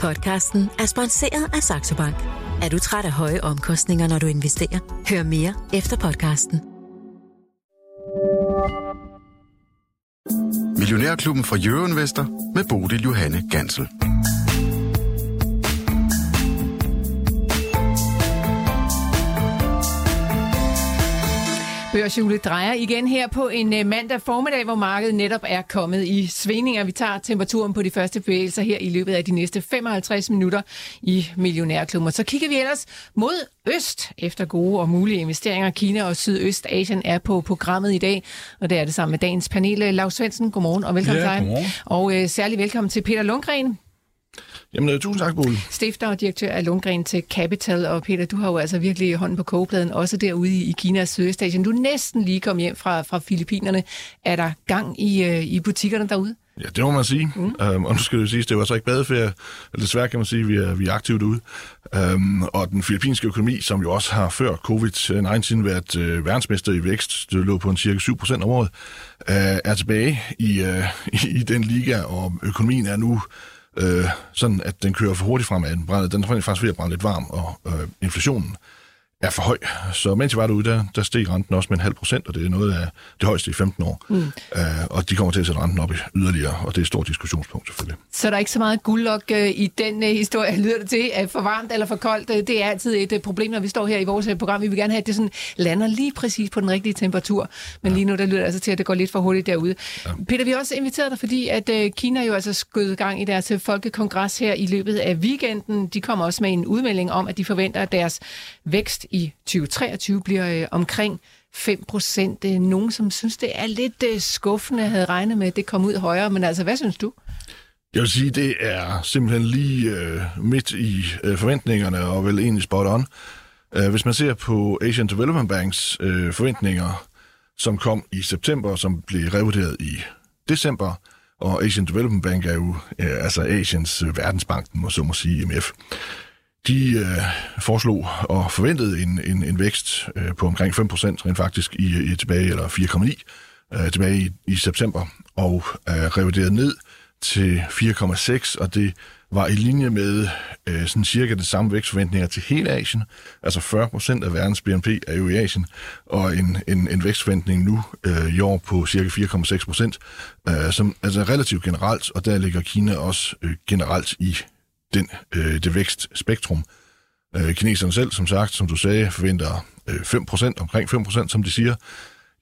Podcasten er sponsoreret af Saxo Bank. Er du træt af høje omkostninger, når du investerer? Hør mere efter podcasten. Millionærklubben fra Jørgen Vester med Bodil Johanne Gansel. Børshjulet drejer igen her på en uh, mandag formiddag, hvor markedet netop er kommet i svingninger. Vi tager temperaturen på de første bevægelser her i løbet af de næste 55 minutter i Millionærklubben. Så kigger vi ellers mod øst efter gode og mulige investeringer. Kina og Sydøstasien er på programmet i dag, og det er det sammen med dagens panel. Lars Svendsen, godmorgen og velkommen Ja, til dig. godmorgen. Og uh, særlig velkommen til Peter Lundgren, Jamen, øh, tusind tak, Bodil. stifter og direktør af Lundgren til Capital. Og Peter, du har jo altså virkelig hånden på kogepladen, også derude i i Kinas Sydøstasien. Du er næsten lige kommet hjem fra, fra Filippinerne. Er der gang i, øh, i butikkerne derude? Ja, det må man sige. Mm. Um, og nu skal det jo siges, det var så ikke badeferie. Eller Desværre kan man sige, at vi er, vi er aktivt ude. Um, og den filippinske økonomi, som jo også har før covid-19 været uh, verdensmester i vækst, det lå på en cirka 7 procent om året, uh, er tilbage i, uh, i, i den liga, og økonomien er nu øh, sådan, at den kører for hurtigt fremad. Den, brænder, den er faktisk ved at brænde lidt varm, og øh, inflationen er for høj. Så mens jeg var derude, der, der steg renten også med en halv procent, og det er noget af det højeste i 15 år. Mm. Uh, og de kommer til at sætte renten op yderligere, og det er et stort diskussionspunkt selvfølgelig. Så er der ikke så meget guldlok øh, i den øh, historie, lyder det til. Øh, for varmt eller for koldt, øh, det er altid et øh, problem, når vi står her i vores øh, program. Vi vil gerne have, at det sådan lander lige præcis på den rigtige temperatur. Men lige nu, der lyder det altså til, at det går lidt for hurtigt derude. Ja. Peter, vi har også inviteret dig, fordi at øh, Kina jo altså skød gang i deres øh, folkekongres her i løbet af weekenden. De kommer også med en udmelding om, at de forventer, at deres vækst i 2023 bliver øh, omkring 5 procent. Øh, nogen, som synes, det er lidt øh, skuffende, havde regnet med, at det kom ud højere. Men altså, hvad synes du? Jeg vil sige, det er simpelthen lige øh, midt i øh, forventningerne, og vel egentlig spot on. Øh, hvis man ser på Asian Development Banks øh, forventninger, som kom i september, som blev revurderet i december, og Asian Development Bank er jo øh, altså Asiens øh, verdensbank, må så må sige, IMF. De øh, foreslog og forventede en, en, en vækst øh, på omkring 5 procent rent faktisk i, i tilbage, eller 4,9 øh, tilbage i, i september, og øh, reviderede ned til 4,6, og det var i linje med øh, sådan cirka det samme vækstforventninger til hele Asien. Altså 40 procent af verdens BNP er jo i Asien, og en, en, en vækstforventning nu øh, i år på cirka 4,6 procent, øh, som altså relativt generelt, og der ligger Kina også øh, generelt i den, øh, det vækstspektrum. Øh, kineserne selv, som sagt, som du sagde, forventer øh, 5%, omkring 5%, som de siger.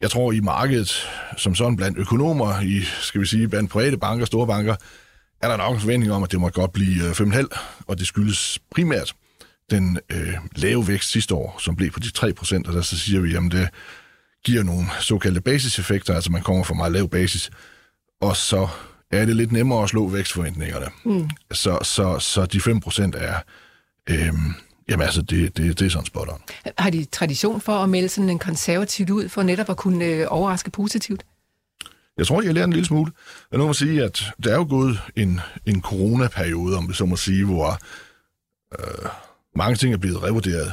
Jeg tror i markedet, som sådan blandt økonomer i, skal vi sige, blandt private banker, store banker, er der nok en forventning om, at det må godt blive øh, 5,5, og det skyldes primært den øh, lave vækst sidste år, som blev på de 3 procent, og der så siger vi, at det giver nogle såkaldte basiseffekter, altså man kommer fra meget lav basis, og så er det lidt nemmere at slå vækstforventningerne. Mm. Så, så, så de 5 procent er, øh, jamen altså, det, det, det er sådan spot on. Har de tradition for at melde sådan en konservativt ud, for netop at kunne øh, overraske positivt? Jeg tror, jeg lærer en lille smule. Nu må sige, at der er jo gået en, en coronaperiode, om vi så må sige, hvor øh, mange ting er blevet revurderet,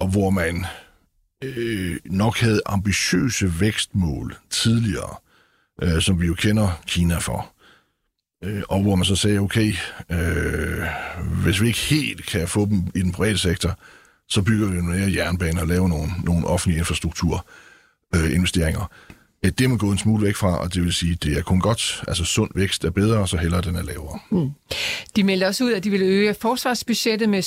og hvor man øh, nok havde ambitiøse vækstmål tidligere, øh, som vi jo kender Kina for. Øh, og hvor man så sagde, okay, øh, hvis vi ikke helt kan få dem i den private sektor, så bygger vi nogle mere jernbaner og laver nogle, nogle offentlige infrastruktur øh, investeringer. Øh, Det er man gået en smule væk fra, og det vil sige, det er kun godt. Altså sund vækst er bedre, og så hellere den er lavere. Mm. De meldte også ud, at de vil øge forsvarsbudgettet med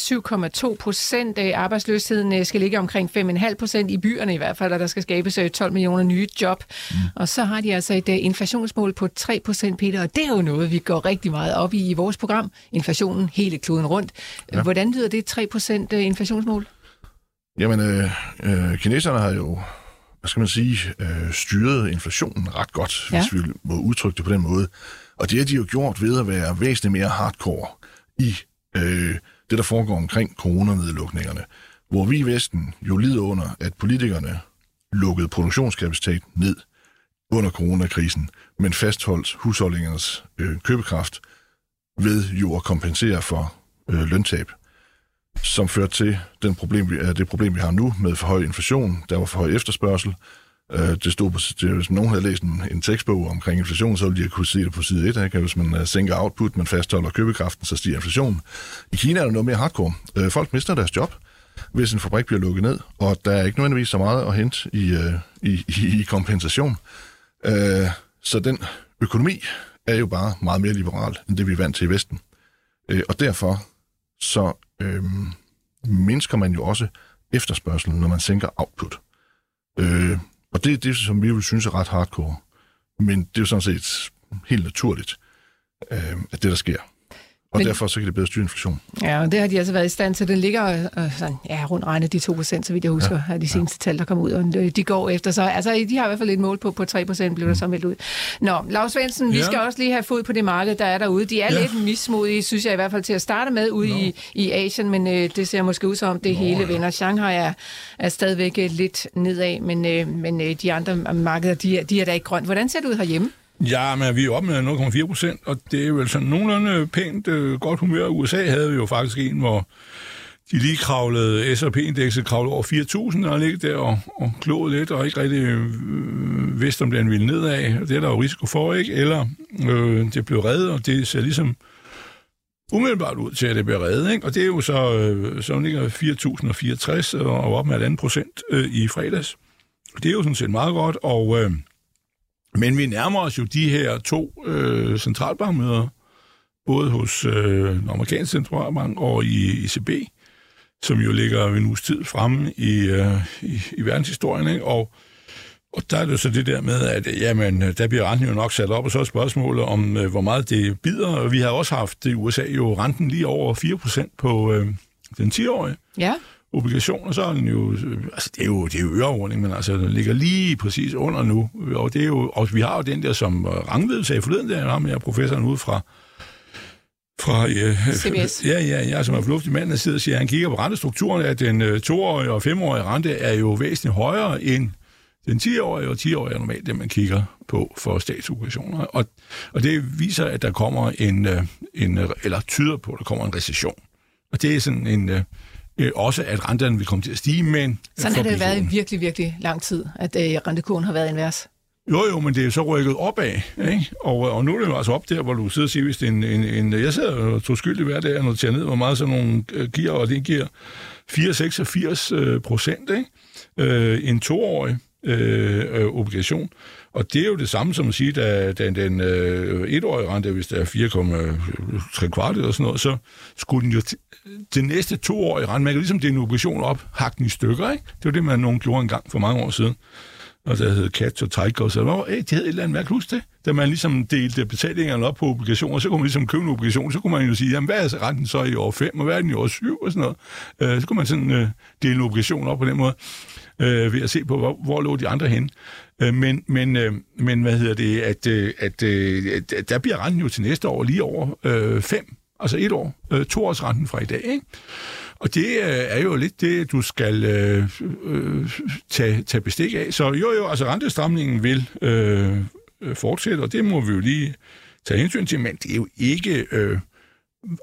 7,2 procent. Arbejdsløsheden øh, skal ligge omkring 5,5 procent i byerne i hvert fald, og der skal skabes øh, 12 millioner nye job. Mm. Og så har de altså et øh, inflationsmål på 3 procent, Peter, og det er jo noget, vi går rigtig meget op i i vores program. Inflationen hele kloden rundt. Ja. Hvordan lyder det 3 procent inflationsmål? Jamen, øh, øh, kineserne har jo, hvad skal man sige, øh, styret inflationen ret godt, ja. hvis vi må udtrykke det på den måde. Og det har de jo gjort ved at være væsentligt mere hardcore i øh, det, der foregår omkring coronanedlukningerne. Hvor vi i Vesten jo lider under, at politikerne lukkede produktionskapacitet ned under coronakrisen, men fastholdt husholdningernes øh, købekraft ved jo at kompensere for øh, løntab som førte til den problem, vi, øh, det problem, vi har nu med for høj inflation, der var for høj efterspørgsel, øh, det stod på, det, hvis nogen havde læst en, en tekstbog omkring inflation, så ville de kunne se det på side 1. Ikke? Hvis man øh, sænker output, man fastholder købekraften, så stiger inflationen. I Kina er det noget mere hardcore. Folk mister deres job, hvis en fabrik bliver lukket ned, og der er ikke nødvendigvis så meget at hente i, i, i, i kompensation. Så den økonomi er jo bare meget mere liberal, end det vi er vant til i Vesten. Og derfor så øhm, mindsker man jo også efterspørgselen, når man sænker output. Øh, og det er det, som vi vil synes er ret hardcore. Men det er jo sådan set helt naturligt, øh, at det der sker. Og Men, derfor så kan det bedre styre inflation. Ja, og det har de altså været i stand til. Den ligger øh, sådan, ja, rundt regnet de 2 procent, så vidt jeg husker, ja, af de seneste ja. tal, der kom ud. Og de går efter. Så altså, de har i hvert fald et mål på, på 3 procent, blev der så meldt ud. Nå, Lars Svendsen, ja. vi skal også lige have fod på det marked, der er derude. De er ja. lidt mismodige, synes jeg i hvert fald, til at starte med ude i, i Asien, men øh, det ser måske ud som, det Nå, hele ja. vender. Shanghai er, er stadigvæk øh, lidt nedad, men, øh, men øh, de andre markeder, de er, de er da ikke grønt. Hvordan ser det ud herhjemme? Ja, men vi er oppe med 0,4 procent, og det er vel sådan nogenlunde pænt øh, godt humør. USA havde vi jo faktisk en, hvor de lige kravlede, S&P-indekset kravlede over 4.000, og ligge der og, og kloede lidt, og ikke rigtig øh, vidste, om den ville nedad. Det er der jo risiko for, ikke? Eller øh, det blev reddet, og det ser ligesom umiddelbart ud til, at det bliver reddet, ikke? Og det er jo så, øh, så ligger 4.064 og op med et andet procent øh, i fredags. Det er jo sådan set meget godt, og... Øh, men vi nærmer os jo de her to øh, centralbankmøder, både hos øh, den amerikanske centralbank og i ECB, som jo ligger en uges tid fremme i, øh, i, i verdenshistorien. Ikke? Og, og der er det så det der med, at øh, jamen, øh, der bliver renten jo nok sat op, og så er spørgsmålet om, øh, hvor meget det bider. Vi har også haft i USA jo renten lige over 4% på øh, den 10-årige. Ja obligationer, så er den jo, altså det er jo, det er jo øreordning, men altså den ligger lige præcis under nu, og det er jo, og vi har jo den der, som Rangved sagde forleden, der har med professoren ud fra, fra uh, CBS. Ja, ja, ja, som er fornuftig mand, der sidder og siger, at han kigger på rentestrukturen, at den uh, toårige og femårige rente er jo væsentligt højere end den 10-årige, og 10-årige er normalt det, man kigger på for statsobligationer. Og, og det viser, at der kommer en, uh, en, eller tyder på, at der kommer en recession. Og det er sådan en, øh, også at renterne vil komme til at stige, men... Sådan har det været i virkelig, virkelig lang tid, at øh, rentekurven har været invers. Jo, jo, men det er så rykket opad, ikke? Og, og nu er det jo altså op der, hvor du sidder og siger, hvis det er en, en, en jeg sidder og tog skyldig hver dag og noterer ned, hvor meget sådan nogle øh, giver, og det giver 4,86 øh, procent, ikke? Øh, en toårig øh, øh, obligation. Og det er jo det samme som at sige, at da den øh, etårige rente, hvis der er 4,3 kvart eller sådan noget, så skulle den jo det næste toårige rente, man kan ligesom dele en obligation op, hakke den i stykker, ikke? Det var det, man nogen gjorde engang for mange år siden. Og der hed Kat og Tiger, og så var det havde et eller andet mærkeligt det. Da man ligesom delte betalingerne op på obligationer, så kunne man ligesom købe en obligation, så kunne man jo sige, jamen hvad er renten så i år 5, og hvad er den i år 7, og sådan noget. Øh, så kunne man sådan øh, dele en obligation op på den måde, øh, ved at se på, hvor, hvor lå de andre hen. Øh, men, men, øh, men hvad hedder det, at, øh, at, at, at der bliver renten jo til næste år lige over øh, 5 altså et år, øh, to års renten fra i dag. Ikke? Og det øh, er jo lidt det, du skal øh, øh, tage, tage bestik af. Så jo, jo, altså rentestramningen vil øh, øh, fortsætte, og det må vi jo lige tage hensyn til, men det er jo ikke... Øh,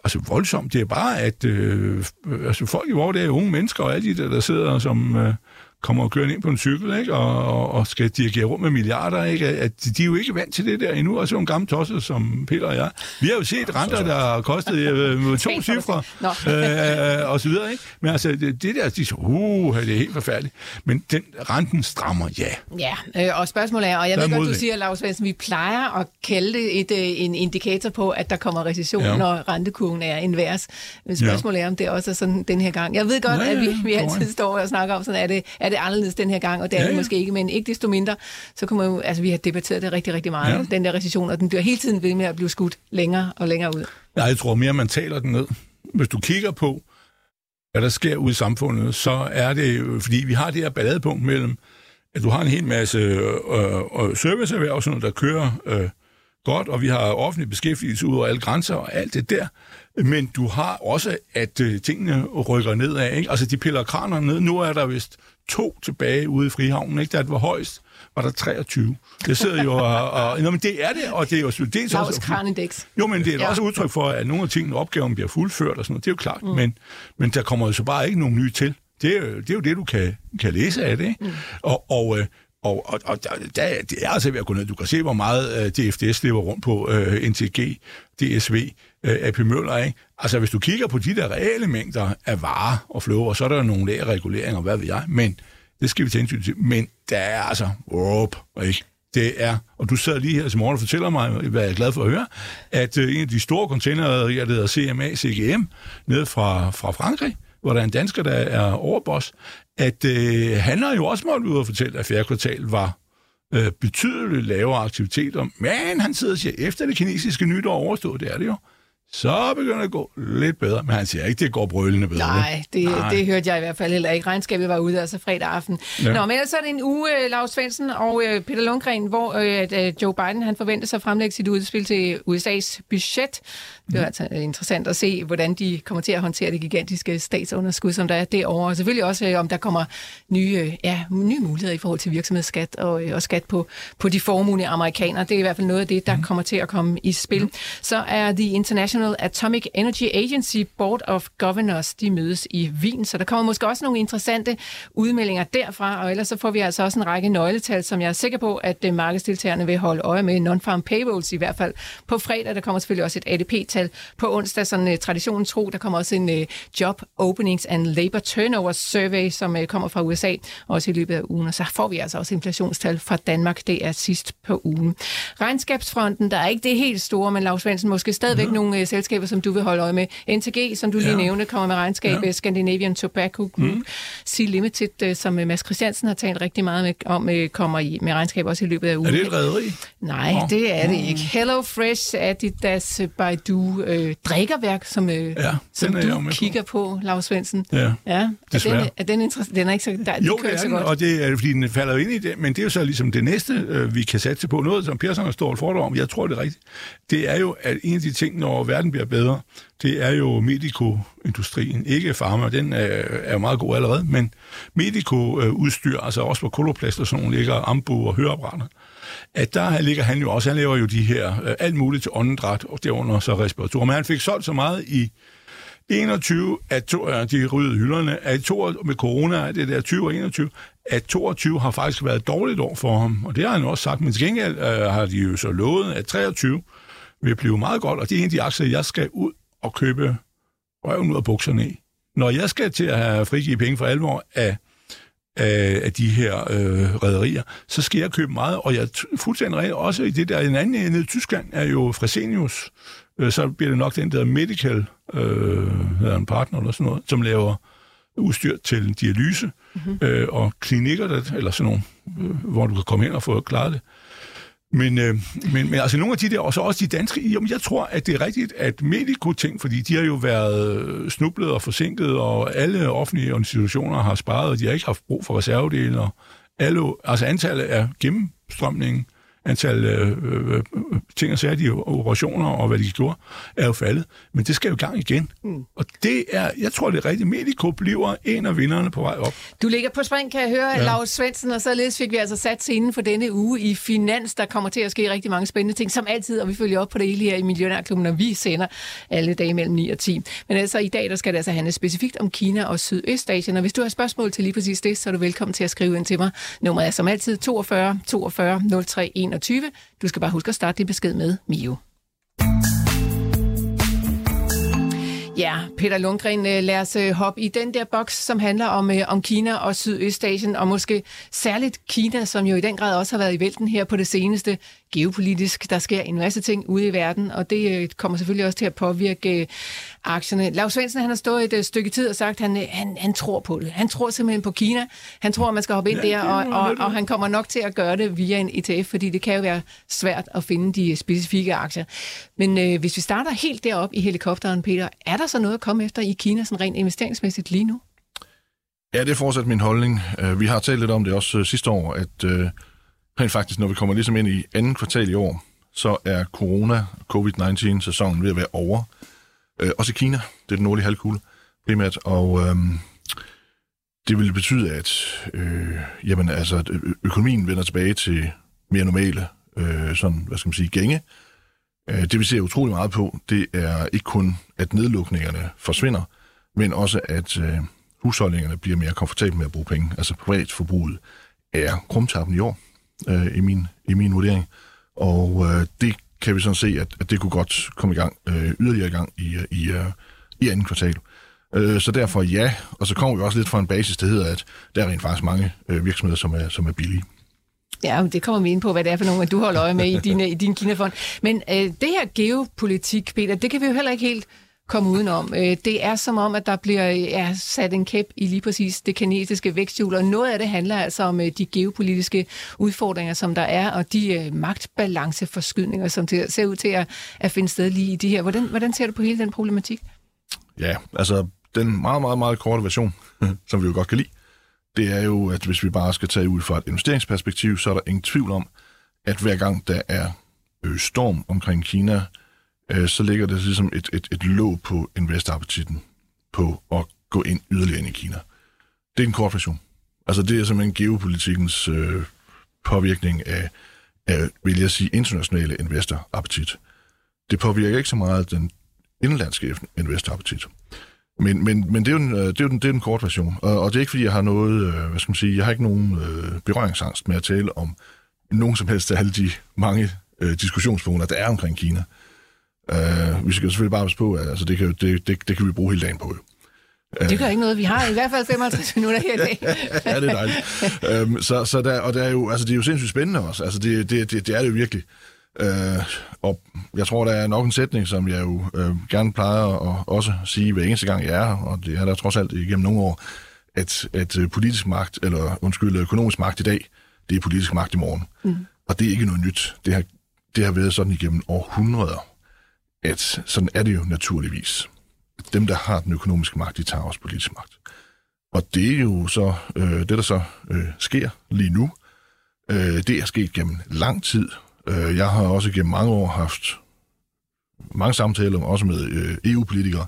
altså voldsomt. Det er bare, at øh, altså folk i vores dag er unge mennesker, og alle de der, der sidder som... Øh, kommer og kører ind på en cykel, ikke? Og, og, og skal dirigere rundt med milliarder, ikke? At de er jo ikke vant til det der endnu, også nogle gamle tosser som Peter og jeg. Vi har jo set renter, der har kostet øh, to cifre, øh, og så videre, ikke? Men altså, det, det der, de så, uh, det er helt forfærdeligt. Men den renten strammer, ja. Ja, øh, og spørgsmålet er, og jeg der ved godt, du siger, Lars Svendsen, vi plejer at kalde det et, øh, en indikator på, at der kommer recession, ja. når rentekurven er invers. Men spørgsmålet ja. er, om det også er sådan den her gang. Jeg ved godt, ja, at vi, vi altid står og snakker om, sådan er det, er det anderledes den her gang, og det er ja, det måske ikke, men ikke desto mindre, så kommer jo, altså vi har debatteret det rigtig, rigtig meget, ja. den der recession, og den bliver hele tiden ved med at blive skudt længere og længere ud. Nej, jeg tror mere, man taler den ned. Hvis du kigger på, hvad der sker ude i samfundet, så er det jo, fordi vi har det her balladepunkt mellem, at du har en hel masse øh, øh, serviceerhverv, sådan noget, der kører øh, godt, og vi har offentlig beskæftigelse ud over alle grænser og alt det der. Men du har også, at øh, tingene rykker nedad. Ikke? Altså, de piller kranerne ned. Nu er der vist to tilbage ude i Frihavnen. Ikke? Da det var højst, var der 23. Det sidder jo og... og nå, men det er det, og det er jo dels også... Kranindeks. Jo, men det er ja. også udtryk for, at nogle af tingene, opgaven bliver fuldført og sådan noget. Det er jo klart. Mm. Men, men der kommer jo så bare ikke nogen nye til. Det er, det er jo det, du kan, kan læse af det. Ikke? Mm. Og, og, øh, Og, og, og der, der, det er altså ved at gå ned. Du kan se, hvor meget uh, DFDS lever rundt på uh, NTG, DSV, øh, AP Møller, ikke? Altså, hvis du kigger på de der reelle mængder af varer og flow, så er der nogle reguleringer, hvad ved jeg, men det skal vi tænke til. Men der er altså, op, ikke? Det er, og du sidder lige her til morgen og fortæller mig, hvad jeg er glad for at høre, at øh, en af de store containerier, der hedder CMA, CGM, nede fra, fra Frankrig, hvor der er en dansker, der er overboss, at øh, han har jo også måttet ud og fortælle, at fjerde kvartal var øh, betydeligt lavere aktiviteter, men han sidder og siger, efter det kinesiske nytår overstået, det er det jo, så begynder det at gå lidt bedre. Men han siger ikke, det går brølende bedre. Nej det, Nej, det hørte jeg i hvert fald heller ikke. Regnskabet var ude altså fredag aften. Ja. Nå, men ellers er det en uge, øh, Lars Svendsen og uh, Peter Lundgren, hvor uh, Joe Biden han forventer sig at fremlægge sit udspil til USA's budget. Det er mm. altså interessant at se, hvordan de kommer til at håndtere det gigantiske statsunderskud, som der er derovre. Og selvfølgelig også, om der kommer nye, ja, nye muligheder i forhold til virksomhedsskat og, og skat på, på de formuende amerikanere. Det er i hvert fald noget af det, der mm. kommer til at komme i spil. Mm. Så er The International International Atomic Energy Agency Board of Governors, de mødes i Wien, så der kommer måske også nogle interessante udmeldinger derfra, og ellers så får vi altså også en række nøgletal, som jeg er sikker på, at øh, markedsdeltagerne vil holde øje med. Non-farm payrolls i hvert fald på fredag, der kommer selvfølgelig også et ADP-tal på onsdag, sådan uh, traditionen tro, der kommer også en uh, Job Openings and Labor Turnover Survey, som kommer fra USA, også i løbet af ugen, og så får vi altså også inflationstal fra Danmark, det er sidst på ugen. Regnskabsfronten, der er ikke det helt store, men Lars Svendsen måske stadigvæk mm. nogle selskaber, som du vil holde øje med. NTG, som du lige ja. nævnte, kommer med regnskab. Ja. Scandinavian Tobacco Group. Mm. Sea Limited, øh, som øh, Mads Christiansen har talt rigtig meget med, om, øh, kommer i, med regnskab også i løbet af ugen. Er det et rederi? Nej, oh. det er det ikke. Hello Fresh, Adidas, Baidu, øh, drikkerværk, som, øh, ja, som du kigger på, på Lars Svendsen. Ja, ja. Er den, er den, den er ikke så, der, jo, det er så den, godt. og det er, fordi den falder ind i det, men det er jo så ligesom det næste, øh, vi kan satse på. Noget, som Persson har stået for om, jeg tror, det er rigtigt, det er jo, at en af de ting, når verden bliver bedre, det er jo medicoindustrien, ikke farma, den er, er jo meget god allerede, men medicoudstyr, altså også på koloplast og sådan nogle, ligger ambu og høreapparater, at der ligger han jo også, han laver jo de her, øh, alt muligt til åndedræt, og derunder så respirator. Men han fik solgt så meget i 21 at to, øh, de ryddede hylderne, at to, med corona, det der 20 og 21, at 22 har faktisk været et dårligt år for ham, og det har han også sagt, men til gengæld øh, har de jo så lovet, at 23 vil blive meget godt, og det er en af de aktier, jeg skal ud og købe røven ud af bukserne i. Når jeg skal til at have frigivet penge for alvor af, af, af de her øh, rædderier, så skal jeg købe meget, og jeg fuldstændig rent også i det der, en anden nede i Tyskland er jo Fresenius, øh, så bliver det nok den der Medical, øh, hedder en partner eller sådan noget, som laver udstyr til dialyse, mm-hmm. øh, og klinikker, der, eller sådan nogle, øh, hvor du kan komme ind og få klaret det. Men, øh, men, men altså nogle af de der, og så også de danske, jamen jeg tror, at det er rigtigt, at Medico-ting, fordi de har jo været snublet og forsinket, og alle offentlige institutioner har sparet, og de har ikke haft brug for reservedele, og alle, altså antallet af gennemstrømningen antal øh, øh, øh, ting og sager, de operationer og hvad de gjorde, er jo faldet. Men det skal jo i gang igen. Mm. Og det er, jeg tror, det er rigtigt. Medico bliver en af vinderne på vej op. Du ligger på spring, kan jeg høre, ja. Lars Svendsen, og således fik vi altså sat scenen for denne uge i Finans. Der kommer til at ske rigtig mange spændende ting, som altid, og vi følger op på det hele her i Millionærklubben, når vi sender alle dage mellem 9 og 10. Men altså i dag, der skal det altså handle specifikt om Kina og Sydøstasien, og hvis du har spørgsmål til lige præcis det, så er du velkommen til at skrive ind til mig. Nummeret er som altid 42 42 03 2021. Du skal bare huske at starte din besked med Mio. Ja, Peter Lundgren, øh, lad os øh, hoppe i den der boks, som handler om, øh, om Kina og Sydøstasien, og måske særligt Kina, som jo i den grad også har været i vælten her på det seneste geopolitisk. Der sker en masse ting ude i verden, og det kommer selvfølgelig også til at påvirke aktierne. Lars Svendsen, han har stået et stykke tid og sagt, at han, han, han tror på det. Han tror simpelthen på Kina. Han tror, at man skal hoppe ind ja, der, og, og, og han kommer nok til at gøre det via en ETF, fordi det kan jo være svært at finde de specifikke aktier. Men øh, hvis vi starter helt deroppe i helikopteren, Peter, er der så noget at komme efter i Kina, sådan rent investeringsmæssigt lige nu? Ja, det er fortsat min holdning. Øh, vi har talt lidt om det også øh, sidste år, at øh, rent faktisk, når vi kommer ligesom ind i anden kvartal i år, så er corona, covid-19-sæsonen ved at være over. Øh, Også i Kina, det er den nordlige halvkugle primært, og øhm, det vil betyde, at øh, jamen, altså, økonomien vender tilbage til mere normale øh, sådan, hvad skal man sige, gænge. Øh, det vi ser utrolig meget på, det er ikke kun, at nedlukningerne forsvinder, men også, at øh, husholdningerne bliver mere komfortable med at bruge penge. Altså privatforbruget er krumtappen i år, øh, i, min, i min vurdering. Og øh, det kan vi sådan se, at, at det kunne godt komme i gang, øh, yderligere i gang i, i, øh, i anden kvartal. Øh, så derfor ja, og så kommer vi også lidt fra en basis, der hedder, at der er rent faktisk mange øh, virksomheder, som er, som er billige. Ja, det kommer vi ind på, hvad det er for nogle, du holder øje med i din, i din Kinafond. Men øh, det her geopolitik, Peter, det kan vi jo heller ikke helt komme udenom. Øh, det er som om, at der bliver ja, sat en kæp i lige præcis det kinesiske væksthjul, og noget af det handler altså om øh, de geopolitiske udfordringer, som der er, og de øh, magtbalanceforskydninger, som det ser ud til at, at finde sted lige i de her. Hvordan, hvordan ser du på hele den problematik? Ja, altså den meget, meget, meget korte version, som vi jo godt kan lide, det er jo, at hvis vi bare skal tage ud fra et investeringsperspektiv, så er der ingen tvivl om, at hver gang der er storm omkring Kina, øh, så ligger der ligesom et, et, et låg på investerappetitten på at gå ind yderligere ind i Kina. Det er en kort version. Altså det er simpelthen geopolitikkens øh, påvirkning af, af, vil jeg sige, internationale investorappetit. Det påvirker ikke så meget den indlandske investorappetit. Men, men, men det er jo den, øh, det er jo den, det er den korte version. Og, og det er ikke, fordi jeg har noget, øh, hvad skal man sige, jeg har ikke nogen øh, berøringsangst med at tale om nogen som helst af alle de mange øh, diskussionspunkter, der er omkring Kina. Uh, vi skal selvfølgelig bare passe på, at altså, det, kan, det, det, det kan vi bruge hele dagen på. Det gør ikke noget. Vi har i hvert fald 55 minutter her i dag. ja, det er dejligt. um, så, så der, og der er jo, altså, det er jo sindssygt spændende også. Altså, det, det, det, det er det jo virkelig. Uh, og jeg tror, der er nok en sætning, som jeg jo uh, gerne plejer at også sige hver eneste gang, jeg er og det er der trods alt igennem nogle år, at, at politisk magt, eller undskyld, økonomisk magt i dag, det er politisk magt i morgen. Mm. Og det er ikke noget nyt. Det har, det har været sådan igennem århundreder at sådan er det jo naturligvis. Dem, der har den økonomiske magt, de tager også politisk magt. Og det er jo så, øh, det der så øh, sker lige nu, øh, det er sket gennem lang tid. Øh, jeg har også gennem mange år haft mange samtaler, også med øh, EU-politikere,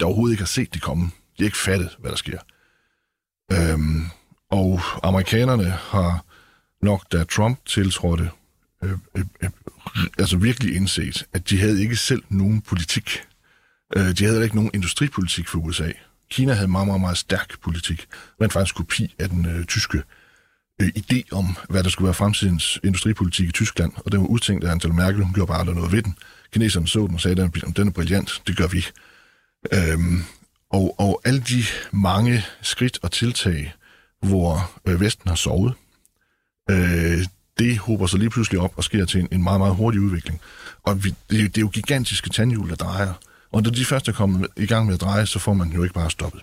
der overhovedet ikke har set det komme. De har ikke fattet, hvad der sker. Øhm, og amerikanerne har nok, da Trump tiltrådte, øh, øh, øh altså virkelig indset, at de havde ikke selv nogen politik. Øh, de havde ikke nogen industripolitik for USA. Kina havde meget, meget, meget stærk politik. Men faktisk kopi af den øh, tyske øh, idé om, hvad der skulle være fremtidens industripolitik i Tyskland, og den var udtænkt af Angela Merkel. Hun gjorde bare noget ved den. Kineserne så den og sagde, at den er brilliant, det gør vi. Øhm, og, og alle de mange skridt og tiltag, hvor øh, Vesten har sovet, øh, det hopper sig lige pludselig op og sker til en, en meget, meget hurtig udvikling. Og vi, det, det er jo gigantiske tandhjul, der drejer. Og når de første kommet i gang med at dreje, så får man jo ikke bare stoppet.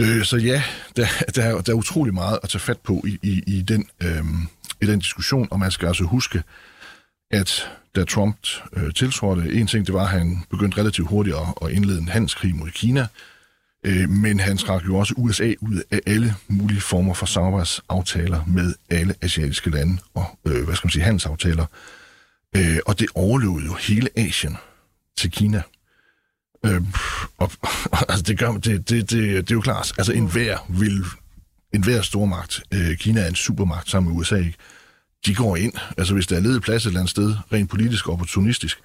Øh, så ja, der, der, er, der er utrolig meget at tage fat på i, i, i, den, øh, i den diskussion, og man skal altså huske, at da Trump øh, tiltrådte, en ting, det var, at han begyndte relativt hurtigt at, at indlede en handelskrig mod Kina, Øh, men han trak jo også USA ud af alle mulige former for samarbejdsaftaler med alle asiatiske lande og, øh, hvad skal man sige, handelsaftaler. Øh, og det overlevede jo hele Asien til Kina. Øh, og, altså det, gør, det, det, det, det er jo klart, altså enhver vil, enhver stormagt, øh, Kina er en supermagt sammen med USA, ikke? de går ind, altså hvis der er ledet plads et eller andet sted, rent politisk og opportunistisk,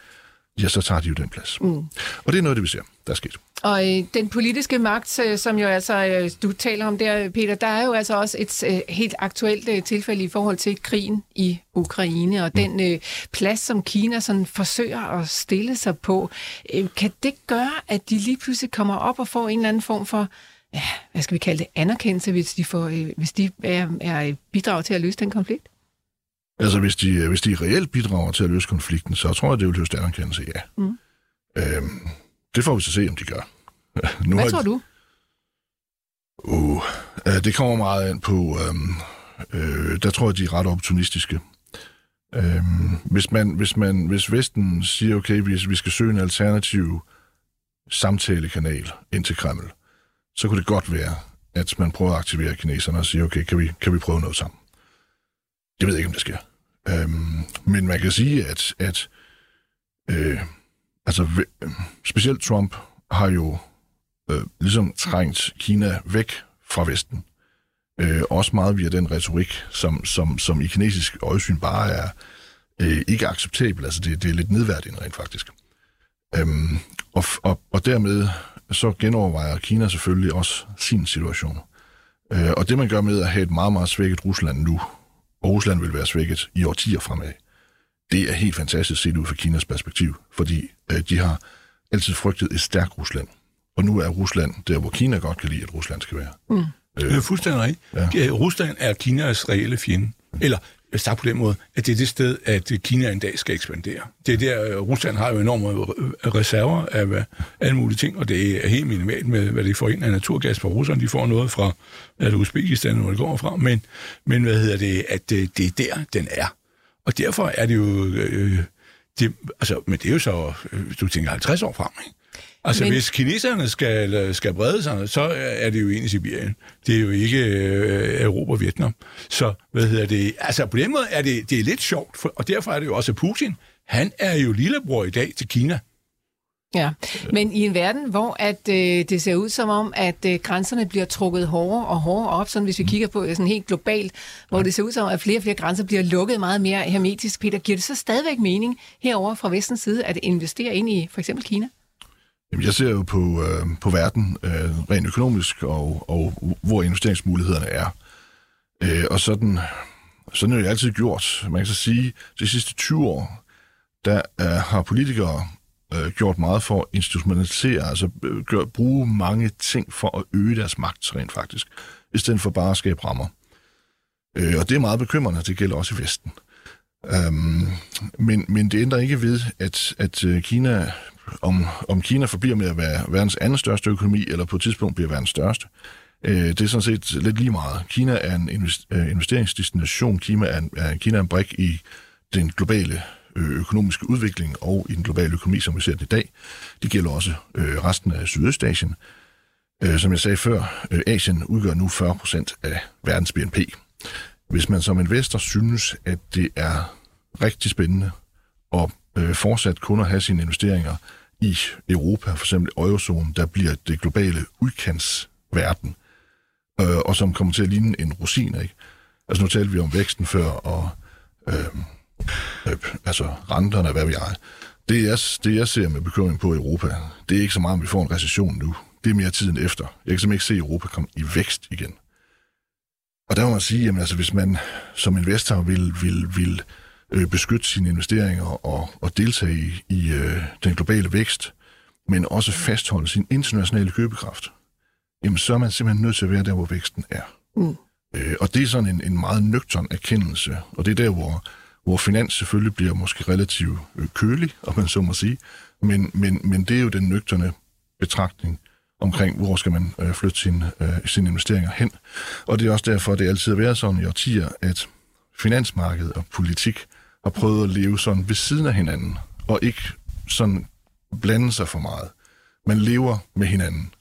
ja, så tager de jo den plads. Mm. Og det er noget, det vi ser, der er sket. Og øh, den politiske magt, øh, som jo altså, øh, du taler om der, Peter, der er jo altså også et øh, helt aktuelt øh, tilfælde i forhold til krigen i Ukraine, og mm. den øh, plads, som Kina sådan forsøger at stille sig på. Øh, kan det gøre, at de lige pludselig kommer op og får en eller anden form for ja, hvad skal vi kalde det, anerkendelse, hvis de, får, øh, hvis de er, er bidrag til at løse den konflikt? Altså, hvis de, hvis de reelt bidrager til at løse konflikten, så tror jeg, det vil løse anerkendelse, ja. Mm. Øhm, det får vi så se, om de gør. nu Hvad tror du? Uh, uh, det kommer meget ind på... Um, uh, der tror jeg, de er ret opportunistiske. Um, hvis, man, hvis, man, hvis Vesten siger, okay, vi, vi skal søge en alternativ samtalekanal ind til Kreml, så kunne det godt være, at man prøver at aktivere kineserne og sige, okay, kan vi, kan vi prøve noget sammen? Det ved jeg ikke, om det sker. Øhm, men man kan sige, at, at øh, altså, specielt Trump har jo øh, ligesom trængt Kina væk fra Vesten. Øh, også meget via den retorik, som, som, som i kinesisk øjesyn bare er øh, ikke acceptabel. Altså det, det er lidt nedværdigende rent faktisk. Øhm, og, og, og dermed så genovervejer Kina selvfølgelig også sin situation. Øh, og det, man gør med at have et meget, meget svækket Rusland nu, og Rusland vil være svækket i årtier fremad, det er helt fantastisk set ud fra Kinas perspektiv, fordi øh, de har altid frygtet et stærkt Rusland. Og nu er Rusland der, hvor Kina godt kan lide, at Rusland skal være. Mm. Det er fuldstændig rigtigt. Ja. Rusland er Kinas reelle fjende. Eller sagt på den måde, at det er det sted, at Kina en dag skal ekspandere. Det er der, øh, Rusland har jo enorme reserver af alle mulige ting, og det er helt minimalt med, hvad det får ind af naturgas fra Rusland. De får noget fra at Uzbekistan, hvor det går fra, men, men hvad hedder det, at det, det er der, den er. Og derfor er det jo... Øh, øh det, altså, men det er jo så, hvis du tænker 50 år frem, ikke? Altså, Men... hvis kineserne skal, skal brede sig, så er det jo egentlig Sibirien. Det er jo ikke øh, Europa og Vietnam. Så, hvad hedder det? Altså, på den måde er det, det er lidt sjovt, for, og derfor er det jo også Putin. Han er jo lillebror i dag til Kina. Ja, men i en verden, hvor at øh, det ser ud som om, at øh, grænserne bliver trukket hårdere og hårdere op, sådan hvis vi kigger på sådan helt globalt, hvor det ser ud som om, at flere og flere grænser bliver lukket meget mere hermetisk, Peter, giver det så stadigvæk mening herover fra vestens side at investere ind i for eksempel Kina? Jamen, jeg ser jo på, øh, på verden øh, rent økonomisk, og, og hvor investeringsmulighederne er. Øh, og sådan, sådan er det altid gjort. Man kan så sige, at de sidste 20 år, der øh, har politikere øh, gjort meget for at institutionalisere, altså øh, gør, bruge mange ting for at øge deres magt rent faktisk, i stedet for bare at skabe rammer. Øh, og det er meget bekymrende, det gælder også i Vesten. Øhm, men, men det ændrer ikke ved, at, at øh, Kina om, om Kina forbliver med at være verdens anden største økonomi, eller på et tidspunkt bliver verdens største. Øh, det er sådan set lidt lige meget. Kina er en øh, investeringsdestination. Kina er en, er, Kina er en brik i den globale øh, økonomiske udvikling og i den globale økonomi, som vi ser det i dag. Det gælder også øh, resten af Sydøstasien. Øh, som jeg sagde før, øh, Asien udgør nu 40 procent af verdens BNP. Hvis man som investor synes, at det er rigtig spændende at øh, fortsat kun at have sine investeringer i Europa, for eksempel eurozonen, der bliver det globale udkantsverden, øh, og som kommer til at ligne en rosin, ikke? Altså nu talte vi om væksten før, og øh, øh, altså renterne, hvad vi er. Det jeg, det, jeg ser med bekymring på Europa, det er ikke så meget, om vi får en recession nu. Det er mere tiden efter. Jeg kan simpelthen ikke se Europa komme i vækst igen. Og der må man sige, at altså, hvis man som investor vil, vil, vil øh, beskytte sine investeringer og, og deltage i, i øh, den globale vækst, men også fastholde sin internationale købekraft, jamen så er man simpelthen nødt til at være der, hvor væksten er. Mm. Øh, og det er sådan en, en meget nøgtern erkendelse, og det er der, hvor, hvor finans selvfølgelig bliver måske relativt øh, kølig, om man så må sige, men, men, men det er jo den nøgterne betragtning omkring, hvor skal man øh, flytte sine, øh, sine investeringer hen. Og det er også derfor, at det altid har været sådan i årtier, at finansmarkedet og politik har prøvet at leve sådan ved siden af hinanden, og ikke sådan blande sig for meget. Man lever med hinanden.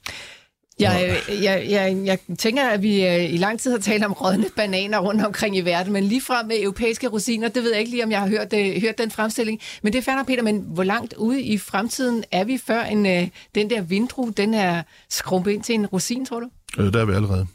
Jeg, jeg, jeg, jeg tænker, at vi øh, i lang tid har talt om rådne bananer rundt omkring i verden, men lige frem med europæiske rosiner, det ved jeg ikke lige, om jeg har hørt, det, hørt den fremstilling. Men det er færdigt, Peter, men hvor langt ude i fremtiden er vi, før en, øh, den der vindru, den er skrumpet ind til en rosin, tror du? Øh, der er vi allerede.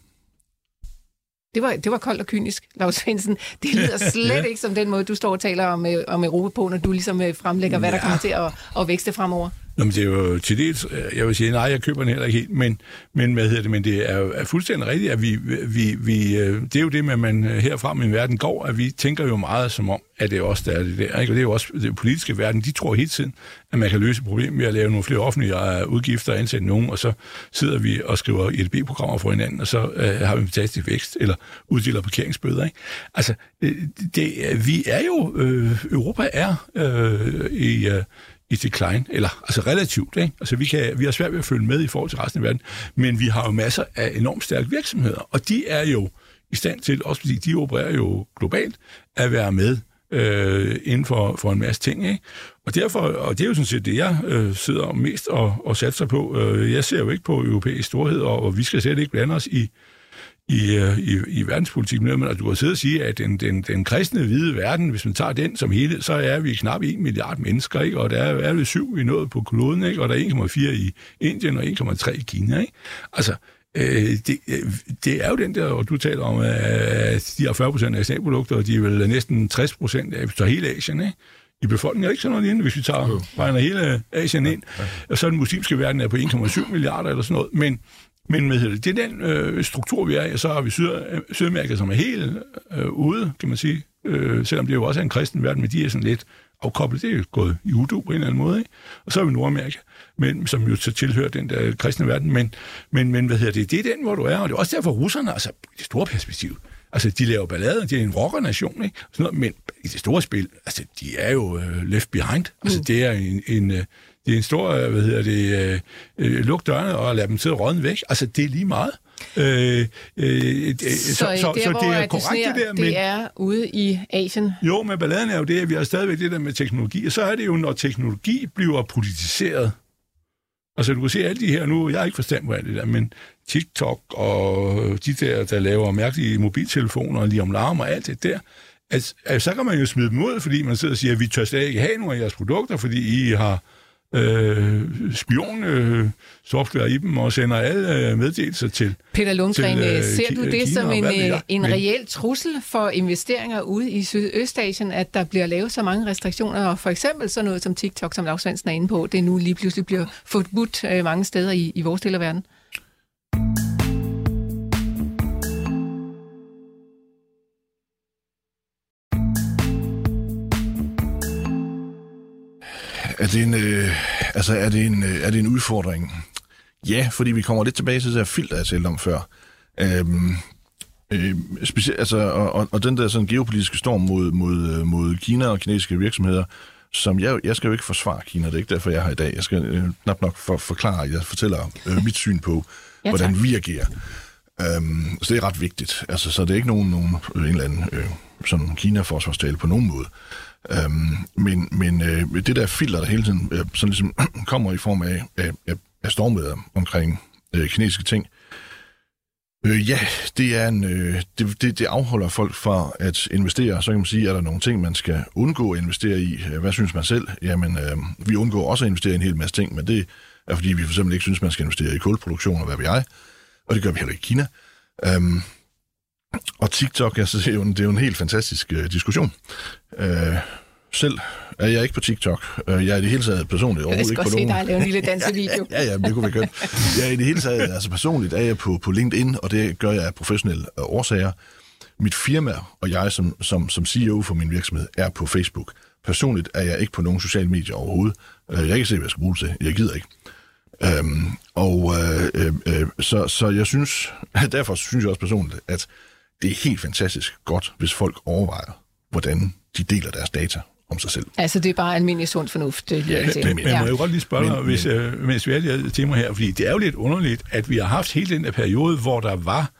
Det var, det var koldt og kynisk, Lars Svendsen. Det lyder slet ja. ikke som den måde, du står og taler om, øh, om Europa på, når du ligesom øh, fremlægger, hvad ja. der kommer til at, at vækste fremover. Nå, men det er jo til dels, øh, jeg vil sige, nej, jeg køber den heller ikke helt, men, men hvad hedder det, men det er, er fuldstændig rigtigt, at vi, vi, vi, øh, det er jo det med, at man øh, herfra i verden går, at vi tænker jo meget som om, at det er også der er det der, ikke? og det er jo også det politiske verden, de tror hele tiden, at man kan løse problemet ved at lave nogle flere offentlige udgifter og ansætte nogen, og så sidder vi og skriver EDB-programmer for hinanden, og så øh, har vi en fantastisk vækst, eller uddeler parkeringsbøder. Ikke? Altså, det, vi er jo, øh, Europa er øh, i... Øh, i decline, eller altså relativt. Ikke? Altså vi, kan, vi har svært ved at følge med i forhold til resten af verden, men vi har jo masser af enormt stærke virksomheder, og de er jo i stand til, også fordi de opererer jo globalt, at være med øh, inden for, for en masse ting. Ikke? Og derfor, og det er jo sådan set det, jeg øh, sidder mest og, og satser på. Øh, jeg ser jo ikke på europæisk storhed, og, og vi skal slet ikke blande os i, i, øh, i, i verdenspolitik, men at du har siddet og sige, at den, den, den kristne hvide verden, hvis man tager den som hele, så er vi knap 1 milliard mennesker, ikke? og der er, er vi syv i noget på kloden, ikke? og der er 1,4 i Indien og 1,3 i Kina. Ikke? Altså, øh, det, øh, det er jo den der, og du taler om, at de har 40 procent af nationalprodukter, og de er vel næsten 60 procent af så hele Asien, ikke? i befolkningen er ikke sådan noget inde, hvis vi tager, regner hele Asien ind, og så den muslimske verden er på 1,7 milliarder eller sådan noget, men Men med det, det er den øh, struktur, vi er i, så har vi Syd, Sydamerika, som er helt øh, ude, kan man sige. Øh, selvom det jo også er en kristen verden, men de er sådan lidt afkoblet. Det er jo gået i udo på en eller anden måde. Ikke? Og så har vi Nordamerika, men, som jo så tilhører den der kristne verden. Men, men, men hvad hedder det? Det er den, hvor du er, og det er også derfor russerne, altså det store perspektiv, Altså, de laver ballader, de er en rockernation, ikke? Sådan noget, men i det store spil, altså, de er jo uh, left behind. Altså, mm. det er en, en, uh, det er en stor, uh, hvad hedder det, uh, uh, luk dørene og lad dem sidde rådne væk. Altså, det er lige meget. Øh, øh, så, så, der, så, det er korrekt, det, sner, det der. Men, det er ude i Asien. Jo, men balladen er jo det, at vi har stadigvæk det der med teknologi, og så er det jo, når teknologi bliver politiseret, Altså, du kan se alle de her nu, jeg har ikke forstand på alt det der, men TikTok og de der, der laver mærkelige mobiltelefoner og lige om larm og alt det der, altså, altså, så kan man jo smide dem ud, fordi man sidder og siger, at vi tør slet ikke have nogle af jeres produkter, fordi I har øh, spion øh, software i dem og sender alle øh, meddelelser til. Peter Lundgren, til, øh, ser du det Kina, som en, øh, en Men, reel trussel for investeringer ude i Sydøstasien, at der bliver lavet så mange restriktioner, og for eksempel sådan noget som TikTok, som Lars Svendsen er inde på, det nu lige pludselig bliver forbudt øh, mange steder i, i vores del af verden? Er det en, øh, altså, er det en, øh, er det en udfordring? Ja, fordi vi kommer lidt tilbage til det her filter, jeg talte om før. Øhm, øh, specielt, altså, og, og den der sådan geopolitiske storm mod, mod, øh, mod Kina og kinesiske virksomheder, som jeg, jeg skal jo ikke forsvare Kina, det er ikke derfor, jeg er her i dag. Jeg skal øh, knap nok for, forklare, jeg fortæller øh, mit syn på, ja, hvordan vi agerer. Øhm, så det er ret vigtigt. Altså, så det er ikke nogen, nogen øh, en eller anden øh, som Kina-forsvarstale på nogen måde. Øhm, men men øh, det der filter, der hele tiden øh, sådan ligesom kommer i form af, af, af stormvejr omkring øh, kinesiske ting, øh, ja, det, er en, øh, det, det, det afholder folk fra at investere. Så kan man sige, er der nogle ting, man skal undgå at investere i? Hvad synes man selv? Jamen, øh, vi undgår også at investere i en hel masse ting, men det er fordi, vi for eksempel ikke synes, man skal investere i kulproduktion og hvad vi jeg. Og det gør vi heller ikke i Kina. Øhm, og TikTok, altså, det, er jo en, det er jo en helt fantastisk øh, diskussion. Øh, selv er jeg ikke på TikTok. Øh, jeg er i det hele taget personligt overhovedet ikke på nogen... Jeg skal se dig lave en lille dansevideo. ja, ja, ja, det kunne vi gøre. Jeg er i det hele taget, altså personligt er jeg på, på LinkedIn, og det gør jeg af professionelle øh, årsager. Mit firma og jeg som, som, som CEO for min virksomhed er på Facebook. Personligt er jeg ikke på nogen sociale medier overhovedet. Øh, jeg kan se, hvad jeg skal bruge det til. Jeg gider ikke. Øhm, og øh, øh, så, så jeg synes, derfor synes jeg også personligt, at det er helt fantastisk godt, hvis folk overvejer, hvordan de deler deres data om sig selv. Altså, det er bare almindelig sund fornuft. Det ja, men, men, ja. må jeg jo godt lige spørge dig, hvis, men, øh, mens vi er tema her, fordi det er jo lidt underligt, at vi har haft hele den der periode, hvor der var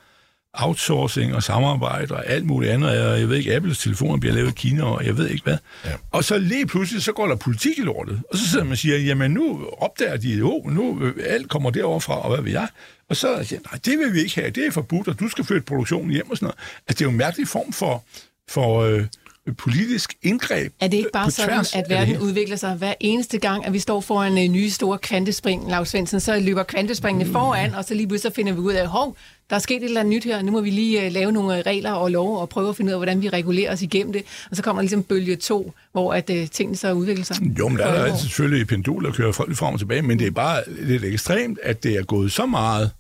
outsourcing og samarbejde og alt muligt andet. Og jeg ved ikke, Apples telefoner bliver lavet i Kina, og jeg ved ikke hvad. Ja. Og så lige pludselig, så går der politik i lortet. Og så sidder man og siger, jamen nu opdager de jo, nu øh, alt kommer derover fra, og hvad vil jeg? Og så siger nej, det vil vi ikke have, det er forbudt, og du skal flytte produktionen hjem og sådan noget. Altså, det er jo en mærkelig form for, for øh, politisk indgreb Er det ikke bare sådan, at verden udvikler sig hver eneste gang, at vi står foran en ny store kvantespring, Lars Svendsen, så løber kvantespringene mm. foran, og så lige pludselig så finder vi ud af, hov, der er sket et eller andet nyt her, nu må vi lige uh, lave nogle regler og lov og prøve at finde ud af, hvordan vi regulerer os igennem det. Og så kommer ligesom bølge 2, hvor at uh, tingene så udvikler sig. Jo, men der er der selvfølgelig et pendul, der kører frem og tilbage, men det er bare lidt ekstremt, at det er gået så meget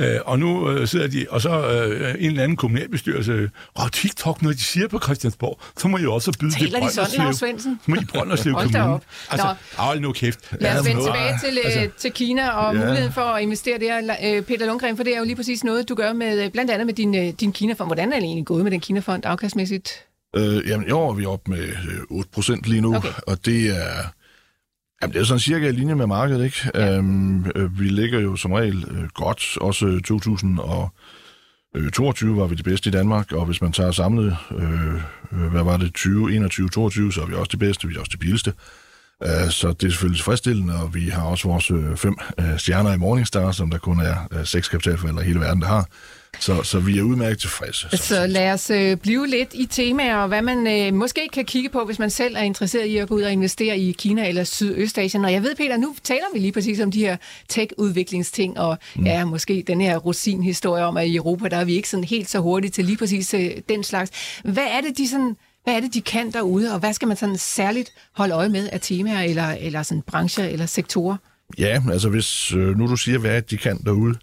Øh, og nu øh, sidder de, og så øh, en eller anden kommunalbestyrelse, og TikTok, når de siger på Christiansborg, så må I også byde Taler det. Taler de sådan, Lars Så må I Brønderslev Kommune. Op. Altså, hold nu kæft. Lad os vende tilbage til, øh, altså, til Kina og ja. muligheden for at investere der. Øh, Peter Lundgren, for det er jo lige præcis noget, du gør med, øh, blandt andet med din, din Kina-fond. Hvordan er det egentlig gået med den Kina-fond afkastmæssigt? Øh, jamen, i år er vi oppe med 8% lige nu, okay. og det er Jamen, det er sådan cirka i linje med markedet, ikke? Ja. Øhm, øh, vi ligger jo som regel øh, godt, også 2022 var vi det bedste i Danmark, og hvis man tager samlet, øh, hvad var det, 20, 21, 22, så er vi også det bedste, vi er også det billigste. Uh, så det er selvfølgelig tilfredsstillende, og vi har også vores øh, fem øh, stjerner i Morningstar, som der kun er øh, seks kapitalforældre i hele verden, der har. Så, så vi er udmærket tilfredse. Så, så lad os øh, blive lidt i temaer, og hvad man øh, måske kan kigge på, hvis man selv er interesseret i at gå ud og investere i Kina eller Sydøstasien. Og jeg ved, Peter, nu taler vi lige præcis om de her tech-udviklingsting, og mm. ja, måske den her rosin-historie om, at i Europa, der er vi ikke sådan helt så hurtigt til lige præcis øh, den slags. Hvad er det, de sådan hvad er det, de kan derude, og hvad skal man sådan særligt holde øje med af temaer, eller, eller sådan brancher eller sektorer? Ja, altså hvis øh, nu du siger, hvad de kan derude,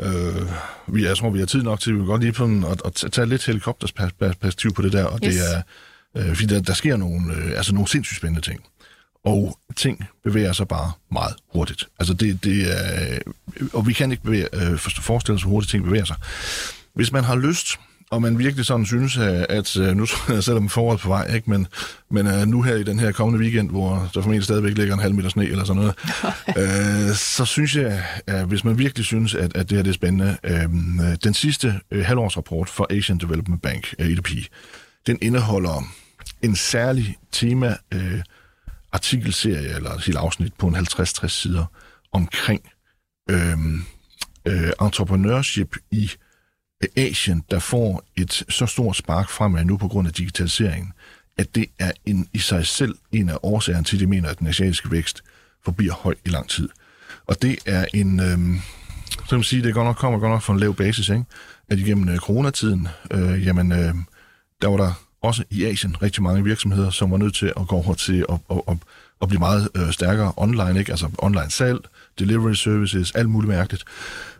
Øh, vi, jeg tror, vi har tid nok til, at vi vil godt lige på den, at, at tage lidt helikopterperspektiv på det der, og yes. det er, øh, fordi der, der sker nogle, øh, altså nogle sindssygt spændende ting. Og ting bevæger sig bare meget hurtigt. Altså det, det er, og vi kan ikke bevæge, øh, forestille os, hvor hurtigt ting bevæger sig. Hvis man har lyst og man virkelig sådan synes, at øh, nu selvom foråret på vej, ikke? men, men uh, nu her i den her kommende weekend, hvor der formentlig stadigvæk ligger en halv meter sne eller sådan noget, uh, så synes jeg, at hvis man virkelig synes, at, at det her det er spændende, uh, den sidste uh, halvårsrapport for Asian Development Bank, ADP, den indeholder en særlig tema uh, artikelserie, eller et afsnit på en 50-60 sider, omkring uh, uh, entrepreneurship i Asien, der får et så stort spark fremad nu på grund af digitaliseringen, at det er en, i sig selv en af årsagerne til, at de mener, at den asiatiske vækst forbliver høj i lang tid. Og det er en, øh, så man sige, det godt nok kommer godt nok fra en lav basis, ikke? at igennem øh, coronatiden, øh, jamen, øh, der var der også i Asien rigtig mange virksomheder, som var nødt til at gå over til at, at, at, at blive meget øh, stærkere online, ikke? altså online salg, delivery services, alt muligt mærkeligt.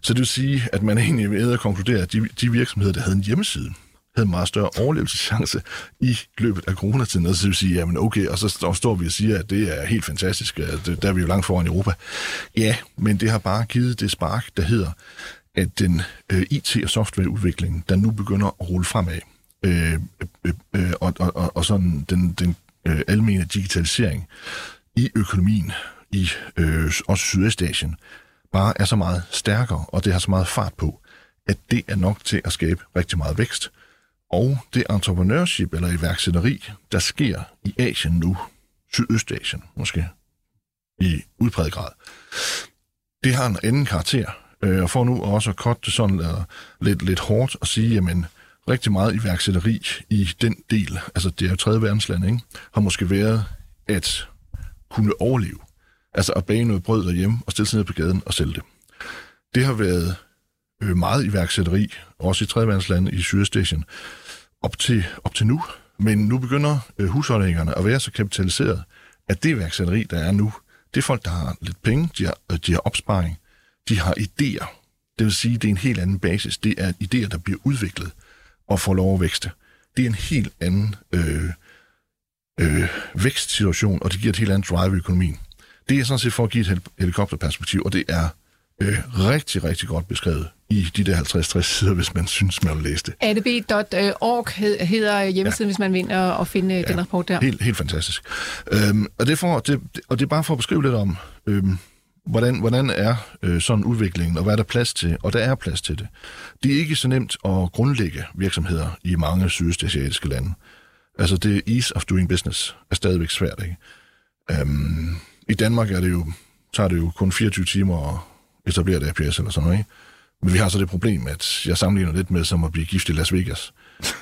Så det vil sige, at man egentlig ved at konkludere, at de, de virksomheder, der havde en hjemmeside, havde en meget større overlevelseschance i løbet af coronatiden. Og så vil sige, jamen okay, og så står vi og siger, at det er helt fantastisk, at der er vi jo langt foran Europa. Ja, men det har bare givet det spark, der hedder, at den øh, IT- og softwareudvikling, der nu begynder at rulle fremad, øh, øh, øh, og, og, og sådan den, den øh, almene digitalisering i økonomien, i øh, også Sydøstasien, bare er så meget stærkere, og det har så meget fart på, at det er nok til at skabe rigtig meget vækst. Og det entrepreneurship eller iværksætteri, der sker i Asien nu, Sydøstasien måske, i udpræget grad, det har en anden karakter. Øh, og for nu også at korte det sådan øh, lidt, lidt hårdt og sige, jamen, rigtig meget iværksætteri i den del, altså det er jo tredje verdensland, ikke, har måske været at kunne overleve. Altså at bage noget brød derhjemme og stille sig ned på gaden og sælge det. Det har været øh, meget iværksætteri, også i tredjeverdenslande i Sydøstasien, op til, op til nu. Men nu begynder øh, husholdningerne at være så kapitaliseret, at det iværksætteri, der er nu, det er folk, der har lidt penge, de har, øh, de har opsparing, de har idéer. Det vil sige, det er en helt anden basis. Det er idéer, der bliver udviklet og får lov at vækste. Det er en helt anden øh, øh, vækstsituation, og det giver et helt andet drive i økonomien. Det er sådan set for at give et helikopterperspektiv, og det er øh, rigtig, rigtig godt beskrevet i de der 50-60 sider, hvis man synes, man vil læse det. adb.org hedder hjemmesiden, ja. hvis man vinder og finde ja, den rapport der. Helt, helt fantastisk. Øhm, og, det for, det, og det er bare for at beskrive lidt om, øhm, hvordan, hvordan er øh, sådan udviklingen, og hvad er der plads til, og der er plads til det. Det er ikke så nemt at grundlægge virksomheder i mange sydøstasiatiske lande. Altså det ease of doing business er stadigvæk svært, ikke? Øhm, i Danmark er det jo, tager det jo kun 24 timer at etablere et APS eller sådan noget, ikke? Men vi har så det problem, at jeg sammenligner lidt med som at blive gift i Las Vegas.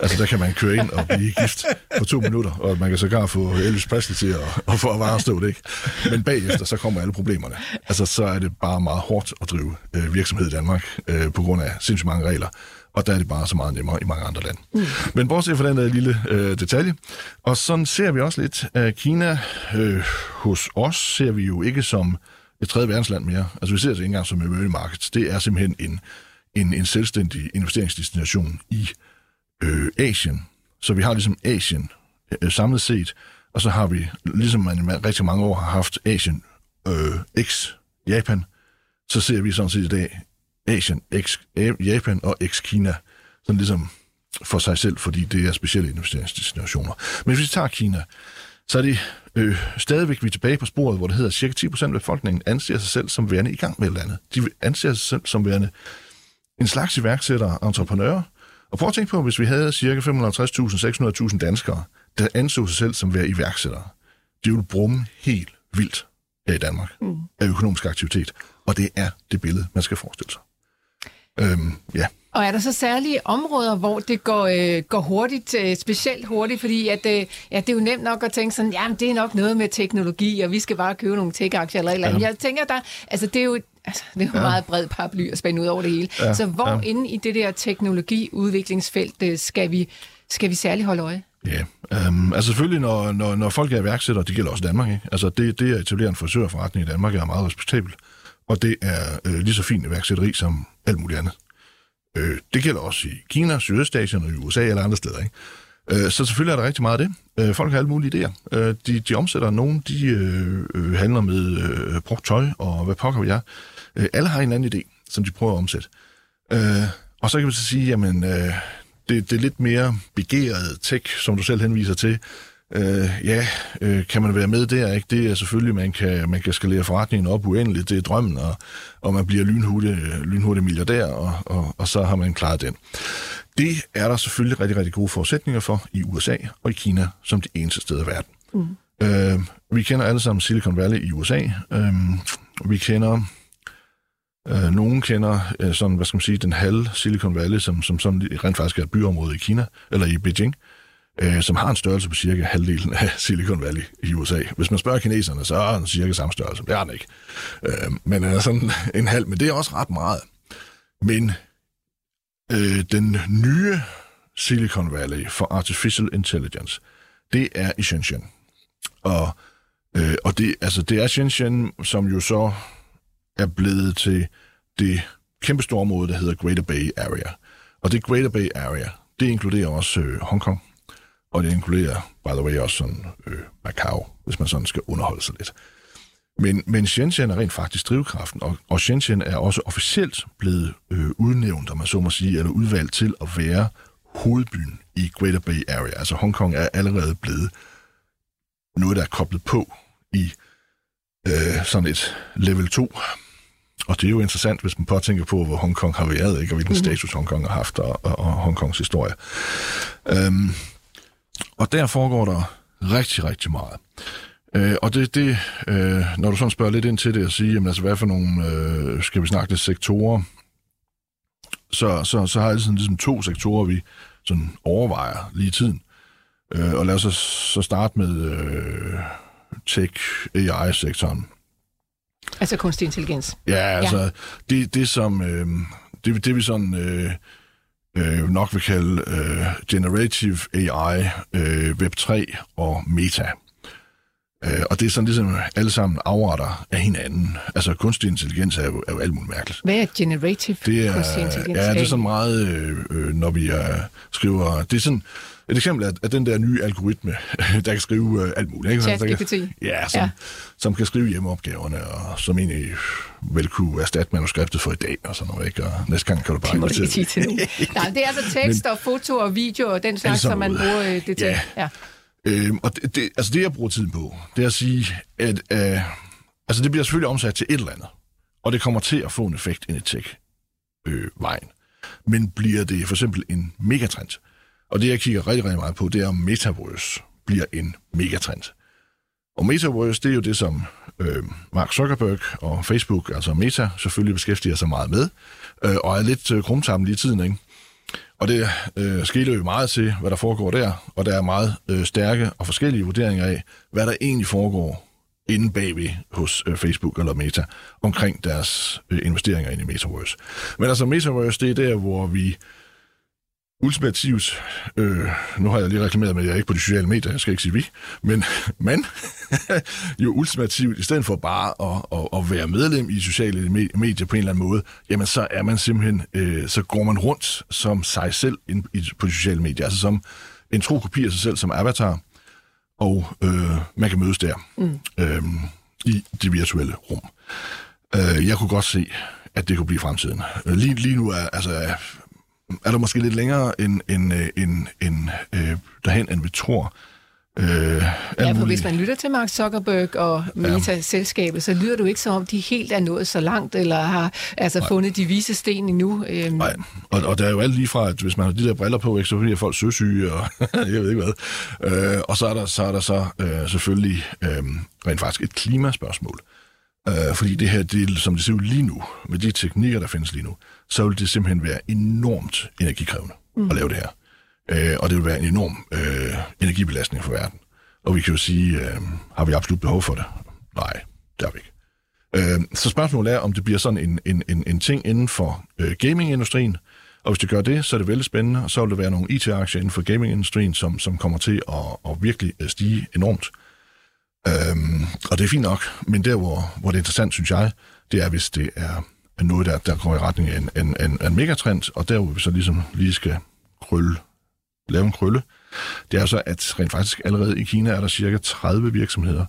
Altså, der kan man køre ind og blive gift på to minutter, og man kan sågar få Elvis Presley til at, at få at varestå det, ikke? Men bagefter, så kommer alle problemerne. Altså, så er det bare meget hårdt at drive øh, virksomhed i Danmark, øh, på grund af sindssygt mange regler og der er det bare så meget nemmere i mange andre lande. Mm. Men bortset fra den der lille øh, detalje, og sådan ser vi også lidt, at Kina øh, hos os ser vi jo ikke som et tredje verdensland mere. Altså vi ser det ikke engang som emerging markets. Det er simpelthen en, en, en selvstændig investeringsdestination i øh, Asien. Så vi har ligesom Asien øh, samlet set, og så har vi, ligesom man i rigtig mange år har haft Asien øh, x Japan, så ser vi sådan set i dag Asien, Japan og X Kina, sådan ligesom for sig selv, fordi det er specielle investeringsdestinationer. Men hvis vi tager Kina, så er det øh, stadigvæk vi er tilbage på sporet, hvor det hedder, at cirka 10% af befolkningen anser sig selv som værende i gang med et eller andet. De anser sig selv som værende en slags iværksættere, entreprenører. Og prøv at tænke på, hvis vi havde cirka 550.000-600.000 danskere, der anså sig selv som være iværksættere. Det ville brumme helt vildt her i Danmark mm. af økonomisk aktivitet. Og det er det billede, man skal forestille sig. Øhm, ja. Og er der så særlige områder, hvor det går, øh, går hurtigt, øh, specielt hurtigt, fordi at, øh, ja, det er jo nemt nok at tænke sådan, jamen det er nok noget med teknologi, og vi skal bare købe nogle tech-aktier eller et eller andet. Ja. Jeg tænker, der, altså det er jo Altså, det er jo ja. meget bred paraply at spænde ud over det hele. Ja. Så hvor ja. inde i det der teknologiudviklingsfelt øh, skal vi, skal vi særligt holde øje? Ja, um, altså selvfølgelig, når, når, når folk er iværksættere, det gælder også Danmark, ikke? Altså det, det at etablere en frisørforretning i Danmark er meget respektabelt og det er øh, lige så fint iværksætteri som alt muligt andet. Øh, det gælder også i Kina, Sydøstasien og i USA eller andre steder. Ikke? Øh, så selvfølgelig er der rigtig meget af det. Øh, folk har alle mulige idéer. Øh, de, de omsætter nogen, de øh, øh handler med øh, brugt tøj og hvad pokker vi er. Øh, alle har en anden idé, som de prøver at omsætte. Øh, og så kan vi så sige, jamen, øh, det, det er lidt mere begæret tech, som du selv henviser til. Øh, ja, øh, kan man være med der? Ikke? Det er selvfølgelig, man kan, man kan skalere forretningen op uendeligt. Det er drømmen, og, og man bliver lynhurtig, lynhurtig milliardær, og, og, og så har man klaret den. Det er der selvfølgelig rigtig, rigtig gode forudsætninger for i USA og i Kina som det eneste sted i verden. Mm. Øh, vi kender alle sammen Silicon Valley i USA. Øh, vi kender Øh, nogen kender øh, sådan, hvad skal man sige, den halve Silicon Valley, som, som sådan rent faktisk er et byområde i Kina, eller i Beijing, øh, Øh, som har en størrelse på cirka halvdelen af Silicon Valley i USA. Hvis man spørger kineserne, så er den cirka samme størrelse. Det er den ikke. Øh, men er sådan en halv, men det er også ret meget. Men øh, den nye Silicon Valley for Artificial Intelligence, det er i Shenzhen. Og, øh, og det, altså, det er Shenzhen, som jo så er blevet til det kæmpe store område, der hedder Greater Bay Area. Og det Greater Bay Area, det inkluderer også øh, Hongkong, og det inkluderer, by the way, også sådan, øh, Macau, hvis man sådan skal underholde sig lidt. Men, men Shenzhen er rent faktisk drivkraften, og, og Shenzhen er også officielt blevet øh, udnævnt, om man så må sige, eller udvalgt til at være hovedbyen i Greater Bay Area. Altså Hongkong er allerede blevet noget, der er koblet på i øh, sådan et level 2 og det er jo interessant, hvis man påtænker på, hvor Hongkong har været, ikke? og hvilken mm. status Hongkong har haft, og, og, og Hongkongs historie. Øhm, og der foregår der rigtig, rigtig meget. Øh, og det, det øh, når du sådan spørger lidt ind til det, og siger, jamen, altså, hvad for nogle, øh, skal vi snakke det, sektorer, så, så, så har jeg sådan ligesom to sektorer, vi sådan overvejer lige i tiden. Øh, og lad os så, så starte med øh, tech-AI-sektoren. Altså kunstig intelligens. Ja, altså ja. Det, det som øh, det, det vi sådan øh, øh, nok vil kalde øh, generative AI, øh, Web3 og Meta. Øh, og det er sådan ligesom alle sammen afretter af hinanden. Altså kunstig intelligens er jo, er jo alt muligt mærkeligt. Hvad er generative det er, kunstig intelligens? Ja, det er sådan meget, øh, øh, når vi øh, skriver... Det er sådan, et eksempel er, at den der nye algoritme, der kan skrive øh, alt muligt. Ikke? ChatGPT. Ja, som, ja, som kan skrive hjemmeopgaverne, og som egentlig vel kunne erstatte manuskriptet for i dag, og sådan noget, ikke? Og næste gang kan du bare... Det må du ikke sige til nu. Nej, det er altså tekst Men, og foto og video og den slags, som man bruger øh, det til. Ja. ja. Øhm, og det, det, altså det, jeg bruger tiden på, det er at sige, at øh, altså det bliver selvfølgelig omsat til et eller andet, og det kommer til at få en effekt ind i tech-vejen. Øh, Men bliver det for eksempel en megatrend, og det, jeg kigger rigtig, rigtig meget på, det er, om metaverse bliver en megatrend. Og metaverse, det er jo det, som øh, Mark Zuckerberg og Facebook, altså Meta, selvfølgelig beskæftiger sig meget med, øh, og er lidt øh, krumtarmen lige i tiden, ikke? Og det øh, skiller jo meget til, hvad der foregår der, og der er meget øh, stærke og forskellige vurderinger af, hvad der egentlig foregår inde bagved hos øh, Facebook eller Meta omkring deres øh, investeringer ind i Metaverse. Men altså Metaverse, det er der, hvor vi ultimativt, øh, nu har jeg lige reklameret med, at jeg er ikke på de sociale medier, jeg skal ikke sige vi, men man, jo ultimativt, i stedet for bare at, at, at være medlem i sociale medier på en eller anden måde, jamen så er man simpelthen, øh, så går man rundt som sig selv ind, i, på de sociale medier, altså som en tro kopi af sig selv som avatar, og øh, man kan mødes der mm. øh, i det virtuelle rum. Øh, jeg kunne godt se, at det kunne blive fremtiden. Lige, lige nu er, altså, er der måske lidt længere end, end, øh, end, end, øh, derhen, end vi tror. Øh, ja, for hvis man lytter til Mark Zuckerberg og Meta-selskabet, så lyder du ikke som om, de helt er nået så langt, eller har altså Nej. fundet de vise sten endnu. Øhm. Nej, og, og der er jo alt lige fra, at hvis man har de der briller på, ikke, så bliver folk søsyge, og jeg ved ikke hvad. Øh, og så er der så, er der så øh, selvfølgelig øh, rent faktisk et klimaspørgsmål. Øh, fordi det her, det, som det ser ud lige nu, med de teknikker, der findes lige nu, så vil det simpelthen være enormt energikrævende mm. at lave det her. Øh, og det vil være en enorm øh, energibelastning for verden. Og vi kan jo sige, øh, har vi absolut behov for det? Nej, det har vi ikke. Øh, så spørgsmålet er, om det bliver sådan en, en, en, en ting inden for øh, gamingindustrien, og hvis det gør det, så er det veldig spændende, og så vil der være nogle IT-aktier inden for gamingindustrien, som, som kommer til at, at virkelig øh, stige enormt. Øhm, og det er fint nok, men der, hvor, hvor det er interessant, synes jeg, det er, hvis det er noget, der, der går i retning af en, en, en, en megatrend, og der hvor vi så ligesom lige skal krølle, lave en krølle, det er så, at rent faktisk allerede i Kina er der cirka 30 virksomheder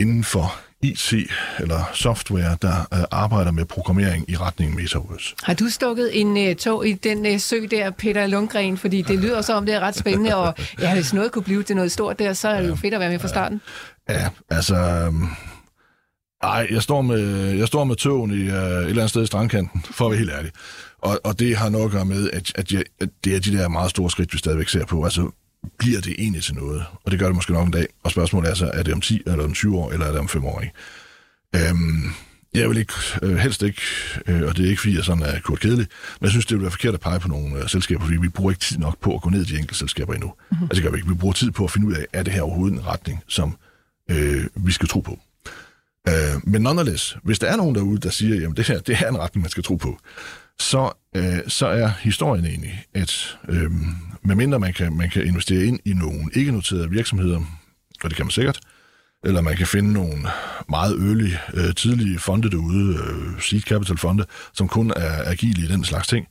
inden for IT eller software, der uh, arbejder med programmering i retning Metaverse. Har du stukket en uh, tog i den uh, sø der, Peter Lundgren? Fordi det lyder som om, det er ret spændende, og ja, hvis noget kunne blive til noget stort der, så er det jo fedt at være med fra starten. Ja, altså... Um, ej, jeg står med, jeg står med tågen i uh, et eller andet sted i strandkanten, for at være helt ærlig. Og, og det har noget at gøre med, at, at, jeg, at det er de der meget store skridt, vi stadigvæk ser på. Altså, bliver det egentlig til noget? Og det gør det måske nok en dag. Og spørgsmålet er så, er det om 10, eller om 20 år, eller er det om 5 år? Ikke? Øhm, jeg vil ikke, øh, helst ikke, øh, og det er ikke fordi, jeg sådan er kort kedelig, men jeg synes, det vil være forkert at pege på nogle øh, selskaber, fordi vi bruger ikke tid nok på at gå ned i de enkelte selskaber endnu. Mm-hmm. Altså det gør vi ikke. Vi bruger tid på at finde ud af, er det her overhovedet en retning, som øh, vi skal tro på. Øh, men nonetheless, hvis der er nogen derude, der siger, jamen det her det er en retning, man skal tro på, så, øh, så er historien egentlig, at øh, medmindre man kan, man kan investere ind i nogle ikke-noterede virksomheder, og det kan man sikkert, eller man kan finde nogle meget early, øh, tidlige fonde derude, øh, seed capital fonde, som kun er agile i den slags ting.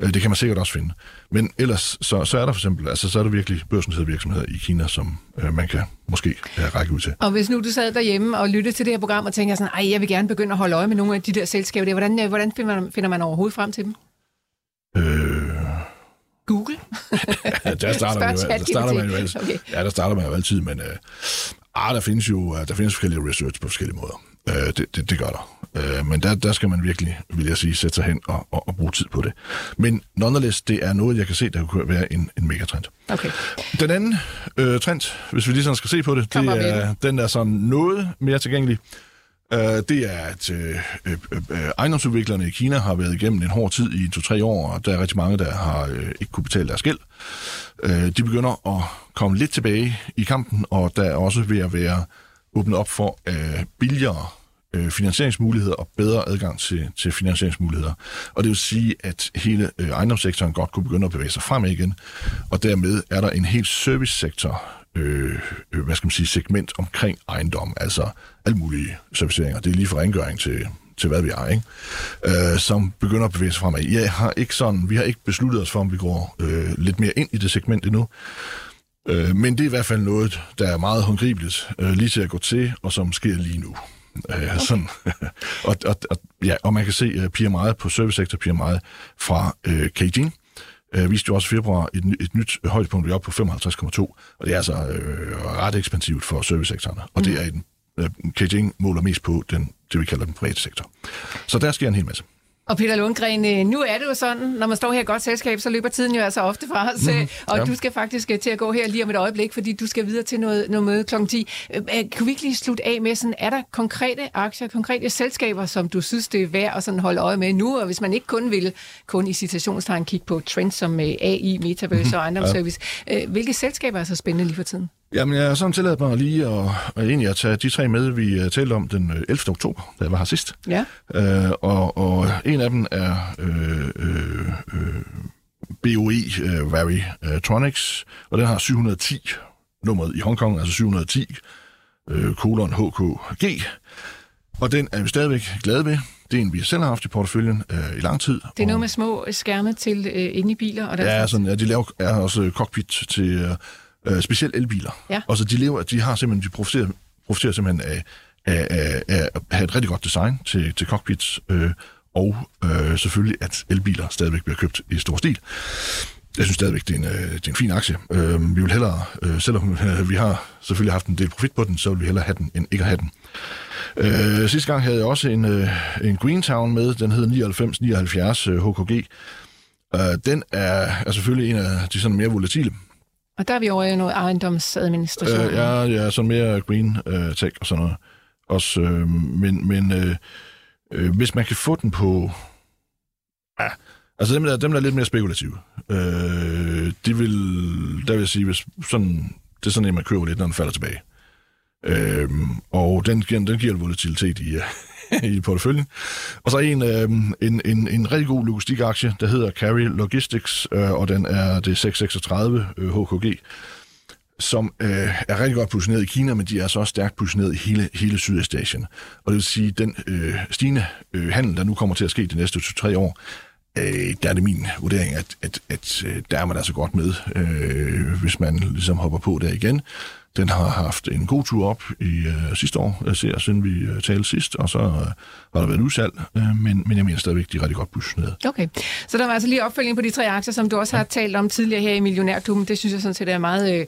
Øh, det kan man sikkert også finde. Men ellers, så, så er der for eksempel, altså så er der virkelig børsnoterede virksomheder i Kina, som øh, man kan måske øh, række ud til. Og hvis nu du sad derhjemme og lyttede til det her program og tænker sådan, ej, jeg vil gerne begynde at holde øje med nogle af de der selskaber der, hvordan, øh, hvordan finder, man, finder man overhovedet frem til dem? Øh, Google? ja, der starter, man jo, der starter man jo altid. Okay. Ja, der starter man jo altid, men øh, ah, der findes jo der findes forskellige research på forskellige måder. Øh, det, det, det gør der. Øh, men der, der skal man virkelig, vil jeg sige, sætte sig hen og, og, og bruge tid på det. Men nonetheless, det er noget, jeg kan se, der kunne være en, en megatrend. Okay. Den anden øh, trend, hvis vi lige sådan skal se på det, det er, den er sådan noget mere tilgængelig. Uh, det er, at uh, uh, ejendomsudviklerne i Kina har været igennem en hård tid i to-tre år, og der er rigtig mange, der har uh, ikke kunne betale deres gæld øh, de begynder at komme lidt tilbage i kampen, og der er også ved at være åbnet op for øh, billigere øh, finansieringsmuligheder og bedre adgang til, til finansieringsmuligheder. Og det vil sige, at hele øh, ejendomssektoren godt kunne begynde at bevæge sig frem igen, og dermed er der en helt servicesektor, øh, øh, hvad skal man sige, segment omkring ejendom, altså alle mulige serviceringer. Det er lige fra rengøring til, til hvad vi er, ikke? Øh, som begynder at bevæge sig fremad. Jeg har ikke sådan, vi har ikke besluttet os for, om vi går øh, lidt mere ind i det segment endnu. Øh, men det er i hvert fald noget, der er meget håndgribeligt øh, lige til at gå til, og som sker lige nu. Øh, okay. sådan. og, og, og, ja, og man kan se uh, PMI på servicesektor PMI fra øh, Beijing, øh, viste jo også i februar et, et nyt højdepunkt, vi er oppe på 55,2, og det er altså øh, ret ekspansivt for servicesektoren, og mm. det er en, øh, Beijing måler mest på den, det, vi kalder den private sektor. Så der sker en hel masse. Og Peter Lundgren, øh, nu er det jo sådan, når man står her i godt selskab, så løber tiden jo altså ofte fra os. Mm, og ja. du skal faktisk øh, til at gå her lige om et øjeblik, fordi du skal videre til noget, noget møde kl. 10. Kan vi ikke lige slutte af med, sådan, er der konkrete aktier, konkrete selskaber, som du synes, det er værd at sådan holde øje med nu? Og hvis man ikke kun vil, kun i citationstegn, kigge på trends som AI, Metaverse mm, og ejendomsservice, ja. hvilke selskaber er så spændende lige for tiden? Jamen, jeg har sådan tilladt mig lige at, at, egentlig at tage de tre med, vi uh, talte om den 11. oktober, da jeg var her sidst. Ja. Uh, og, og en af dem er uh, uh, uh, BOE uh, Varitronics, og den har 710 nummeret i Hongkong, altså 710 uh, kolon HKG. Og den er vi stadigvæk glade ved. Det er en, vi selv har haft i porteføljen uh, i lang tid. Det er noget med små skærme til uh, inde i biler? Og der ja, sådan, ja, de laver er også cockpit til... Uh, øh, specielt elbiler. Ja. Og så de lever, de har simpelthen, de profiterer, profiterer simpelthen af, af, af, af at have et rigtig godt design til, til cockpits, øh, og øh, selvfølgelig, at elbiler stadigvæk bliver købt i stor stil. Jeg synes stadigvæk, det er en, øh, det er en fin aktie. Øh, vi vil hellere, øh, selvom øh, vi har selvfølgelig haft en del profit på den, så vil vi hellere have den, end ikke at have den. Øh, sidste gang havde jeg også en, øh, en Greentown med, den hedder 9979 øh, HKG. Øh, den er, er selvfølgelig en af de sådan mere volatile og der er vi over i noget ejendomsadministration. Øh, ja, ja, så mere green øh, tech og sådan noget. Også, øh, men men øh, øh, hvis man kan få den på... Ja, altså dem der, dem der er lidt mere spekulative. Øh, de vil, der vil jeg sige, hvis sådan, det er sådan en, man køber lidt, når den falder tilbage. Øh, og den, den giver en volatilitet i, i porteføljen. Og så en, øh, en, en, en rigtig god logistikaktie, der hedder Carry Logistics, øh, og den er det 636 øh, HKG. som øh, er rigtig godt positioneret i Kina, men de er så også stærkt positioneret i hele, hele Sydøstasien. Og det vil sige, den øh, stigende øh, handel, der nu kommer til at ske de næste 2-3 år, øh, der er det min vurdering, at, at, at øh, der er man altså godt med, øh, hvis man ligesom hopper på der igen. Den har haft en god tur op i øh, sidste år, jeg ser, siden vi øh, talte sidst, og så øh, har der været en udsalg, øh, men, men jeg mener stadigvæk, de er rigtig godt positioneret. Okay, så der var altså lige opfølging på de tre aktier, som du også har talt om tidligere her i Millionærklubben. Det synes jeg sådan set er meget... Øh,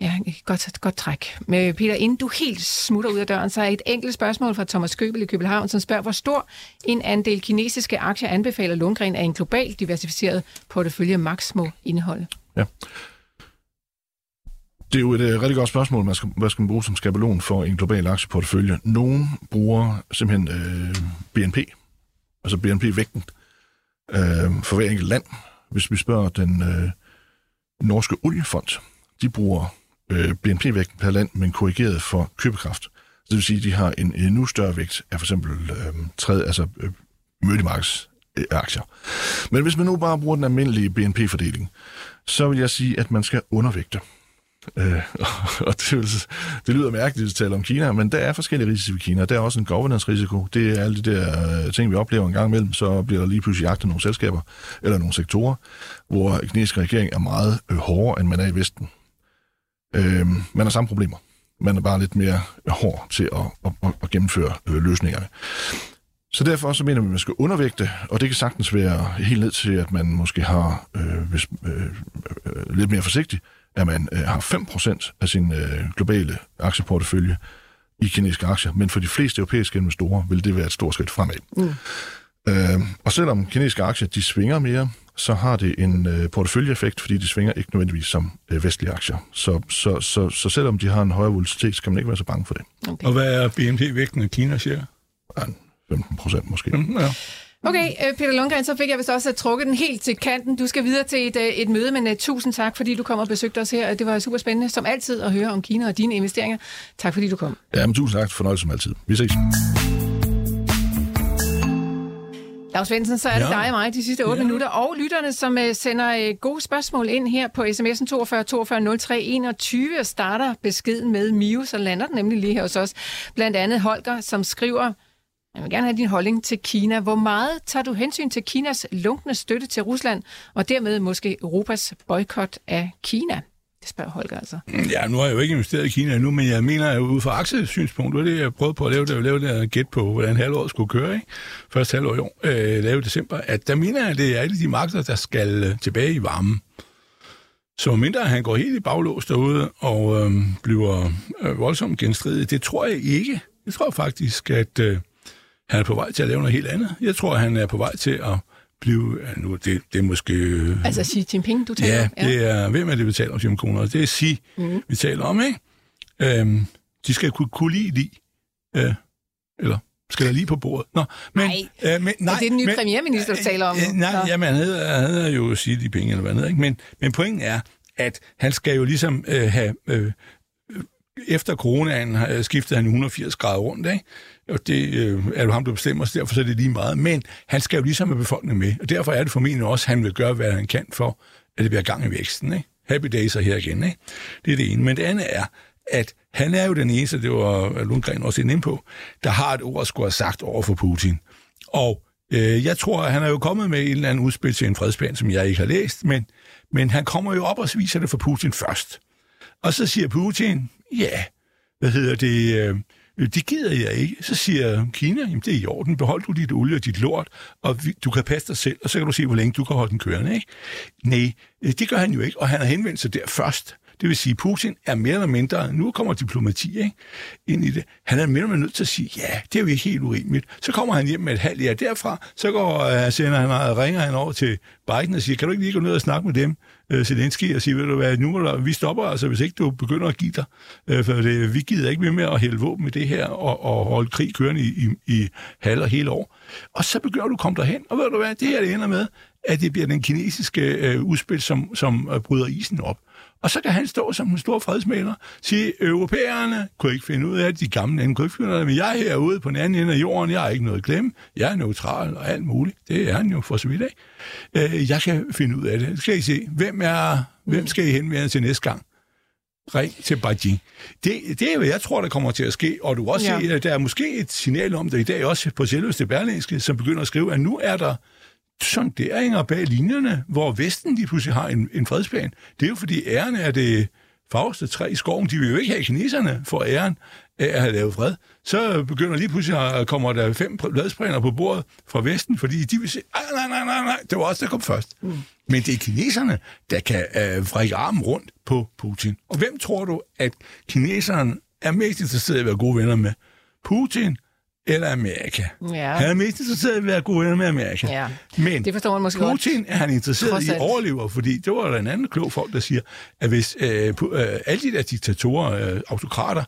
Ja, godt, godt træk. Men Peter, inden du helt smutter ud af døren, så er et enkelt spørgsmål fra Thomas Købel i København, som spørger, hvor stor en andel kinesiske aktier anbefaler Lundgren af en globalt diversificeret portefølje max må indeholde? Ja. Det er jo et uh, rigtig godt spørgsmål, man skal, hvad skal man bruge som skabelon for en global aktieportefølje. Nogen bruger simpelthen øh, uh, BNP, altså BNP-vægten, uh, øh, for hver enkelt land. Hvis vi spørger den uh, norske oliefond, de bruger uh, BNP-vægten per land, men korrigeret for købekraft. Så det vil sige, at de har en endnu større vægt af for eksempel uh, tredje, altså uh, mødemarkeds aktier. Men hvis man nu bare bruger den almindelige BNP-fordeling, så vil jeg sige, at man skal undervægte. Øh, og det, vil, det lyder mærkeligt at tale om Kina, men der er forskellige risici i Kina. Der er også en governance-risiko. Det er alle de der øh, ting, vi oplever en gang imellem. Så bliver der lige pludselig jagtet nogle selskaber eller nogle sektorer, hvor kinesiske regering er meget øh, hårdere, end man er i Vesten. Øh, man har samme problemer. Man er bare lidt mere hård til at, at, at, at gennemføre øh, løsningerne. Så derfor så mener vi, at man skal undervægte, og det kan sagtens være helt ned til, at man måske har, øh, hvis, øh, øh, lidt mere forsigtig, at man øh, har 5% af sin øh, globale aktieportefølje i kinesiske aktier, men for de fleste europæiske investorer vil det være et stort skridt fremad. Mm. Øh, og selvom kinesiske aktier de svinger mere, så har det en øh, porteføljeeffekt, fordi de svinger ikke nødvendigvis som øh, vestlige aktier. Så, så, så, så selvom de har en højere volatilitet, så kan man ikke være så bange for det. Okay. Og hvad er BNP-vægten af Kina, cirka? Ja, 15 procent måske. Mm, ja. Okay, øh, Peter Lundgren, så fik jeg vist også trukket den helt til kanten. Du skal videre til et, øh, et møde, men uh, tusind tak, fordi du kom og besøgte os her. Det var super spændende, som altid, at høre om Kina og dine investeringer. Tak, fordi du kom. Ja, men tusind tak. Fornøjelse som altid. Vi ses. Lars Svendsen, så er det ja. dig og mig de sidste 8 ja. minutter, og lytterne, som uh, sender uh, gode spørgsmål ind her på sms'en 42 42 03 21 og starter beskeden med Mio, så lander den nemlig lige her hos os. Blandt andet Holger, som skriver, jeg vil gerne have din holdning til Kina. Hvor meget tager du hensyn til Kinas lunkende støtte til Rusland, og dermed måske Europas boykot af Kina? Det spørger Holger altså. Mm, ja, nu har jeg jo ikke investeret i Kina endnu, men jeg mener, jo ud fra aktiesynspunkt, det var det, jeg prøvede på at lave, det var lave det gæt på, hvordan halvåret skulle køre, ikke? Første halvår i år, øh, lave december, at der mener jeg, at det er alle de markeder, der skal tilbage i varmen. Så mindre han går helt i baglås derude og øh, bliver øh, voldsomt genstridig, det tror jeg ikke. Jeg tror faktisk, at øh, han er på vej til at lave noget helt andet. Jeg tror, han er på vej til at blive... Nu, det, det er måske... Øh, altså Xi Jinping, du taler ja, om? Ja, det er... Hvem er det, vi taler om, Simon Kroner? Det er Xi, mm. vi taler om, ikke? Øhm, de skal kunne, kunne lide lige. Øh, eller skal der lige på bordet. Nå, men, nej, øh, men, nej, er det den nye men, premierminister, du taler om? Øh, nej, Nå. jamen, han hedder, han hedder jo de penge, eller hvad andet, ikke? Men, men pointen er, at han skal jo ligesom øh, have... Øh, efter coronaen øh, skiftede han 180 grader rundt, ikke? Og det øh, er jo ham, der bestemmer, så derfor så er det lige meget. Men han skal jo ligesom have befolkningen med, og derfor er det formentlig også, at han vil gøre, hvad han kan for, at det bliver gang i væksten. Ikke? Happy days er her igen. Ikke? Det er det ene. Men det andet er, at han er jo den eneste, det var Lundgren også inde på, der har et ord, skulle have sagt over for Putin. Og øh, jeg tror, at han er jo kommet med et eller andet udspil til en fredsplan, som jeg ikke har læst, men, men han kommer jo op og viser det for Putin først. Og så siger Putin, ja, hvad hedder det, øh, Øh, det gider jeg ikke. Så siger Kina, jamen det er i orden, behold du dit olie og dit lort, og du kan passe dig selv, og så kan du se, hvor længe du kan holde den kørende. Ikke? Nej, øh, det gør han jo ikke, og han har henvendt sig der først. Det vil sige, at Putin er mere eller mindre, nu kommer diplomati ikke, ind i det, han er mere eller mindre nødt til at sige, ja, det er jo ikke helt urimeligt. Så kommer han hjem med et halvt ja derfra, så går, uh, sender han, ringer han over til Biden og siger, kan du ikke lige gå ned og snakke med dem, uh, Zelensky, og sige, ved du hvad, nu må du, vi stopper altså, hvis ikke du begynder at give dig, øh, for det, vi gider ikke mere med at hælde våben i det her, og, og holde krig kørende i, i, i halv og hele år. Og så begynder du at komme derhen, og ved du hvad, det her det ender med, at det bliver den kinesiske øh, udspil, som, som øh, bryder isen op. Og så kan han stå som en stor fredsmaler, sige, europæerne kunne ikke finde ud af det, de gamle lande kunne ikke finde ud af det, men jeg er herude på den anden ende af jorden, jeg har ikke noget at glemme, jeg er neutral og alt muligt, det er han jo for så vidt af. Øh, jeg kan finde ud af det. Skal I se, hvem, er, hvem skal I henvende til næste gang? ring til Beijing. Det, det er, hvad jeg tror, der kommer til at ske. Og du også ja. se, at der er måske et signal om det i dag også på selveste Berlingske, som begynder at skrive, at nu er der sonderinger bag linjerne, hvor Vesten lige pludselig har en, en fredsplan. Det er jo fordi æren er det farveste træ i skoven. De vil jo ikke have kineserne for æren af at have lavet fred. Så begynder lige pludselig at kommer der fem bladsplaner på bordet fra Vesten, fordi de vil sige, "Ej, nej, nej, nej, nej, det var os, der kom først. Mm. Men det er kineserne, der kan øh, vrikke armen rundt på Putin. Og hvem tror du, at kineserne er mest interesseret i at være gode venner med? Putin eller Amerika? Ja. Han er mest interesseret i at være gode venner med Amerika. Ja. Men Det forstår man måske Putin er han interesseret Trods i overlever, fordi det var der en anden klog folk, der siger, at hvis øh, pu- øh, alle de der diktatorer, øh, autokrater,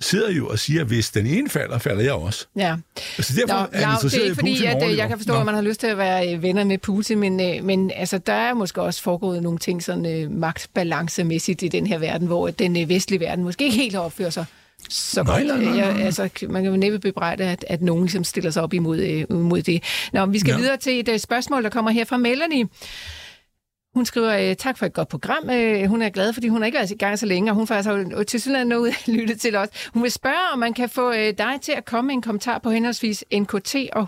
sidder jo og siger, at hvis den ene falder, falder jeg også. Ja. Altså derfor Nå, er han Lav, det interesseret er i, ikke fordi, Putin at øh, overlever. jeg kan forstå, Nå. at man har lyst til at være øh, venner med Putin, men, øh, men altså, der er måske også foregået nogle ting sådan øh, magtbalancemæssigt i den her verden, hvor den øh, vestlige verden måske ikke helt har opført sig så Nej, godt. nej, nej, nej. Jeg, altså, man kan jo næppe bebrejde, at, at nogen ligesom stiller sig op imod, øh, imod det. Nå, vi skal ja. Videre til et øh, spørgsmål, der kommer her fra Melanie. Hun skriver, øh, tak for et godt program. Øh, hun er glad, fordi hun har ikke været i gang så længe, og hun faktisk har jo til synligheden noget lyttet til os. Hun vil spørge, om man kan få dig til at komme med en kommentar på henholdsvis NKT og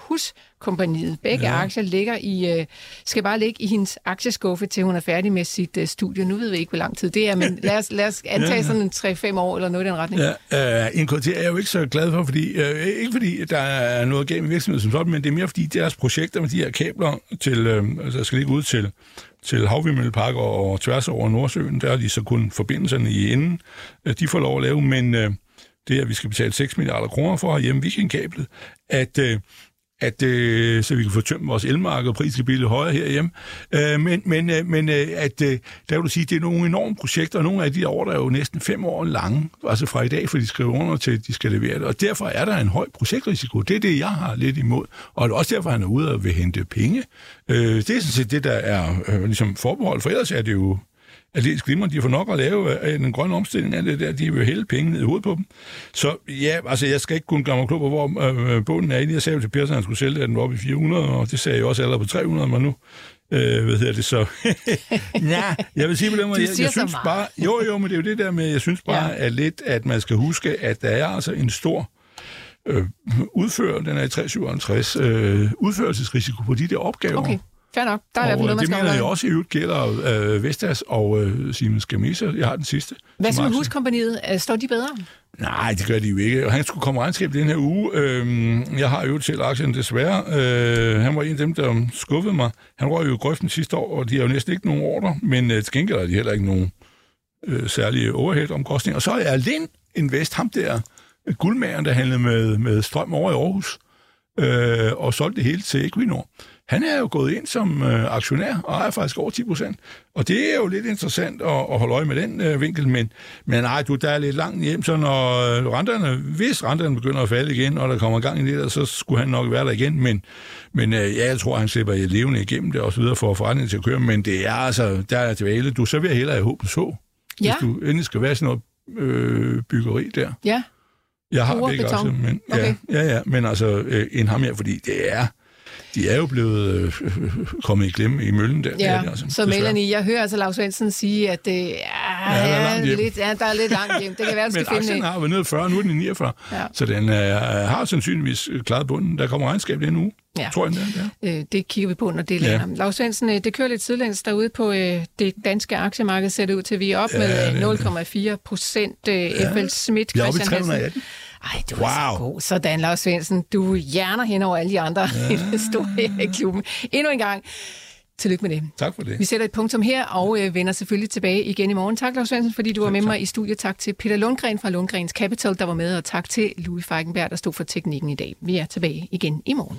Huskompaniet. Begge ja. aktier ligger i, øh, skal bare ligge i hendes aktieskuffe, til hun er færdig med sit øh, studie. Nu ved vi ikke, hvor lang tid det er, men lad os, lad os antage Ja, ja. sådan en 3-5 år eller noget i den retning. Ja, uh, NKT er jeg jo ikke så glad for, fordi, uh, ikke fordi der er noget galt med virksomheden som sådan, men det er mere fordi deres projekter med de her kabler, til, uh, altså skal ligge ud til, til havvindmølleparker og tværs over Nordsøen, der er de så kun forbindelserne i enden, uh, de får lov at lave, men uh, det er, at vi skal betale 6 milliarder kroner for hjemme Vikingkablet, at uh, at øh, så vi kan få tømt vores elmarked, og prisen kan blive lidt højere herhjemme. Øh, men men, øh, men øh, at, øh, der vil du sige, det er nogle enorme projekter, og nogle af de der år, der er jo næsten fem år lange, altså fra i dag, for de skriver under til, at de skal levere det. Og derfor er der en høj projektrisiko. Det er det, jeg har lidt imod. Og det er også derfor, han er ude og vil hente penge. Øh, det er sådan set det, der er øh, ligesom forbehold, for ellers er det jo aldeles glimrende. De får nok at lave af den grønne omstilling af det der. De vil hælde penge ned i hovedet på dem. Så ja, altså jeg skal ikke kun gøre mig klog på, hvor øh, bunden er. Jeg sagde jo til Per, at han skulle sælge, den oppe i 400, og det sagde jeg også allerede på 300, men nu øh, hvad hedder det så? Nej, jeg vil sige på den måde, jeg, jeg synes meget. bare, jo jo, men det er jo det der med, jeg synes bare, ja. at lidt, at man skal huske, at der er altså en stor øh, udfører, den er i 357, øh, udførelsesrisiko på de der opgaver. Okay, fair nok. Der er i hvert fald Og noget, man det skal mener jeg også i øvrigt gælder øh, Vestas og øh, Siemens Gamesa. Jeg har den sidste. Hvad så med. Huskompaniet? Øh, Står de bedre? Nej, det gør de jo ikke. Og han skulle komme regnskab den her uge. Øhm, jeg har jo selv aktien desværre. Øh, han var en af dem, der skuffede mig. Han røg jo i grøften sidste år, og de har jo næsten ikke nogen ordre, men øh, til gengæld har de heller ikke nogen øh, særlige overhead-omkostninger. Og så er Lind Invest, ham der øh, guldmageren, der handlede med, med strøm over i Aarhus, øh, og solgte det hele til Equinor. Han er jo gået ind som øh, aktionær og ejer faktisk over 10 procent. Og det er jo lidt interessant at, at holde øje med den øh, vinkel, men, men nej, du, der er lidt langt hjem, så når øh, renterne, hvis renterne begynder at falde igen, og der kommer gang i det så skulle han nok være der igen, men, men øh, ja, jeg tror, han slipper levende igennem det og så videre for forretningen til at køre, men det er altså, der er dvale. Du, så vil jeg hellere have håb så, Ja. hvis du endelig skal være sådan noget øh, byggeri der. Ja. Jeg har Jord, begge aktier, men, Okay. ja, ja, ja, men altså øh, en ham her, fordi det er, de er jo blevet øh, kommet i klemme i møllen der. det er Ja, altså, så desværre. Melanie, jeg hører altså Lars Svendsen sige, at det ja, er ja, langt hjem. lidt, ja, der er lidt langt hjem. Det kan være, du skal Men finde aktien har været nede i 40, nu er den i 49. Ja. Så den øh, har sandsynligvis klaret bunden. Der kommer regnskab den uge, Ja. tror jeg. Den der, ja. Øh, det kigger vi på, når det Ja. lander. Lars Svendsen, øh, det kører lidt sidelæns derude på øh, det danske aktiemarked, ser det ud til, vi er op Ja, med det øh, 0,4 procent. Øh, FL Schmidt, er i Christian Hansen. 318. Ej, du er så Wow. god. Sådan, Lars Svendsen. Du hjerner hen over alle de andre ja. investorer i klubben. Endnu en gang. Tillykke med det. Tak for det. Vi sætter et punktum her og øh, vender selvfølgelig tilbage igen i morgen. Tak, Lars Svendsen, fordi du var med mig i studiet. Tak til Peter Lundgren fra Lundgrens Capital, der var med, og tak til Louis Feigenberg, der stod for teknikken i dag. Vi er tilbage igen i morgen.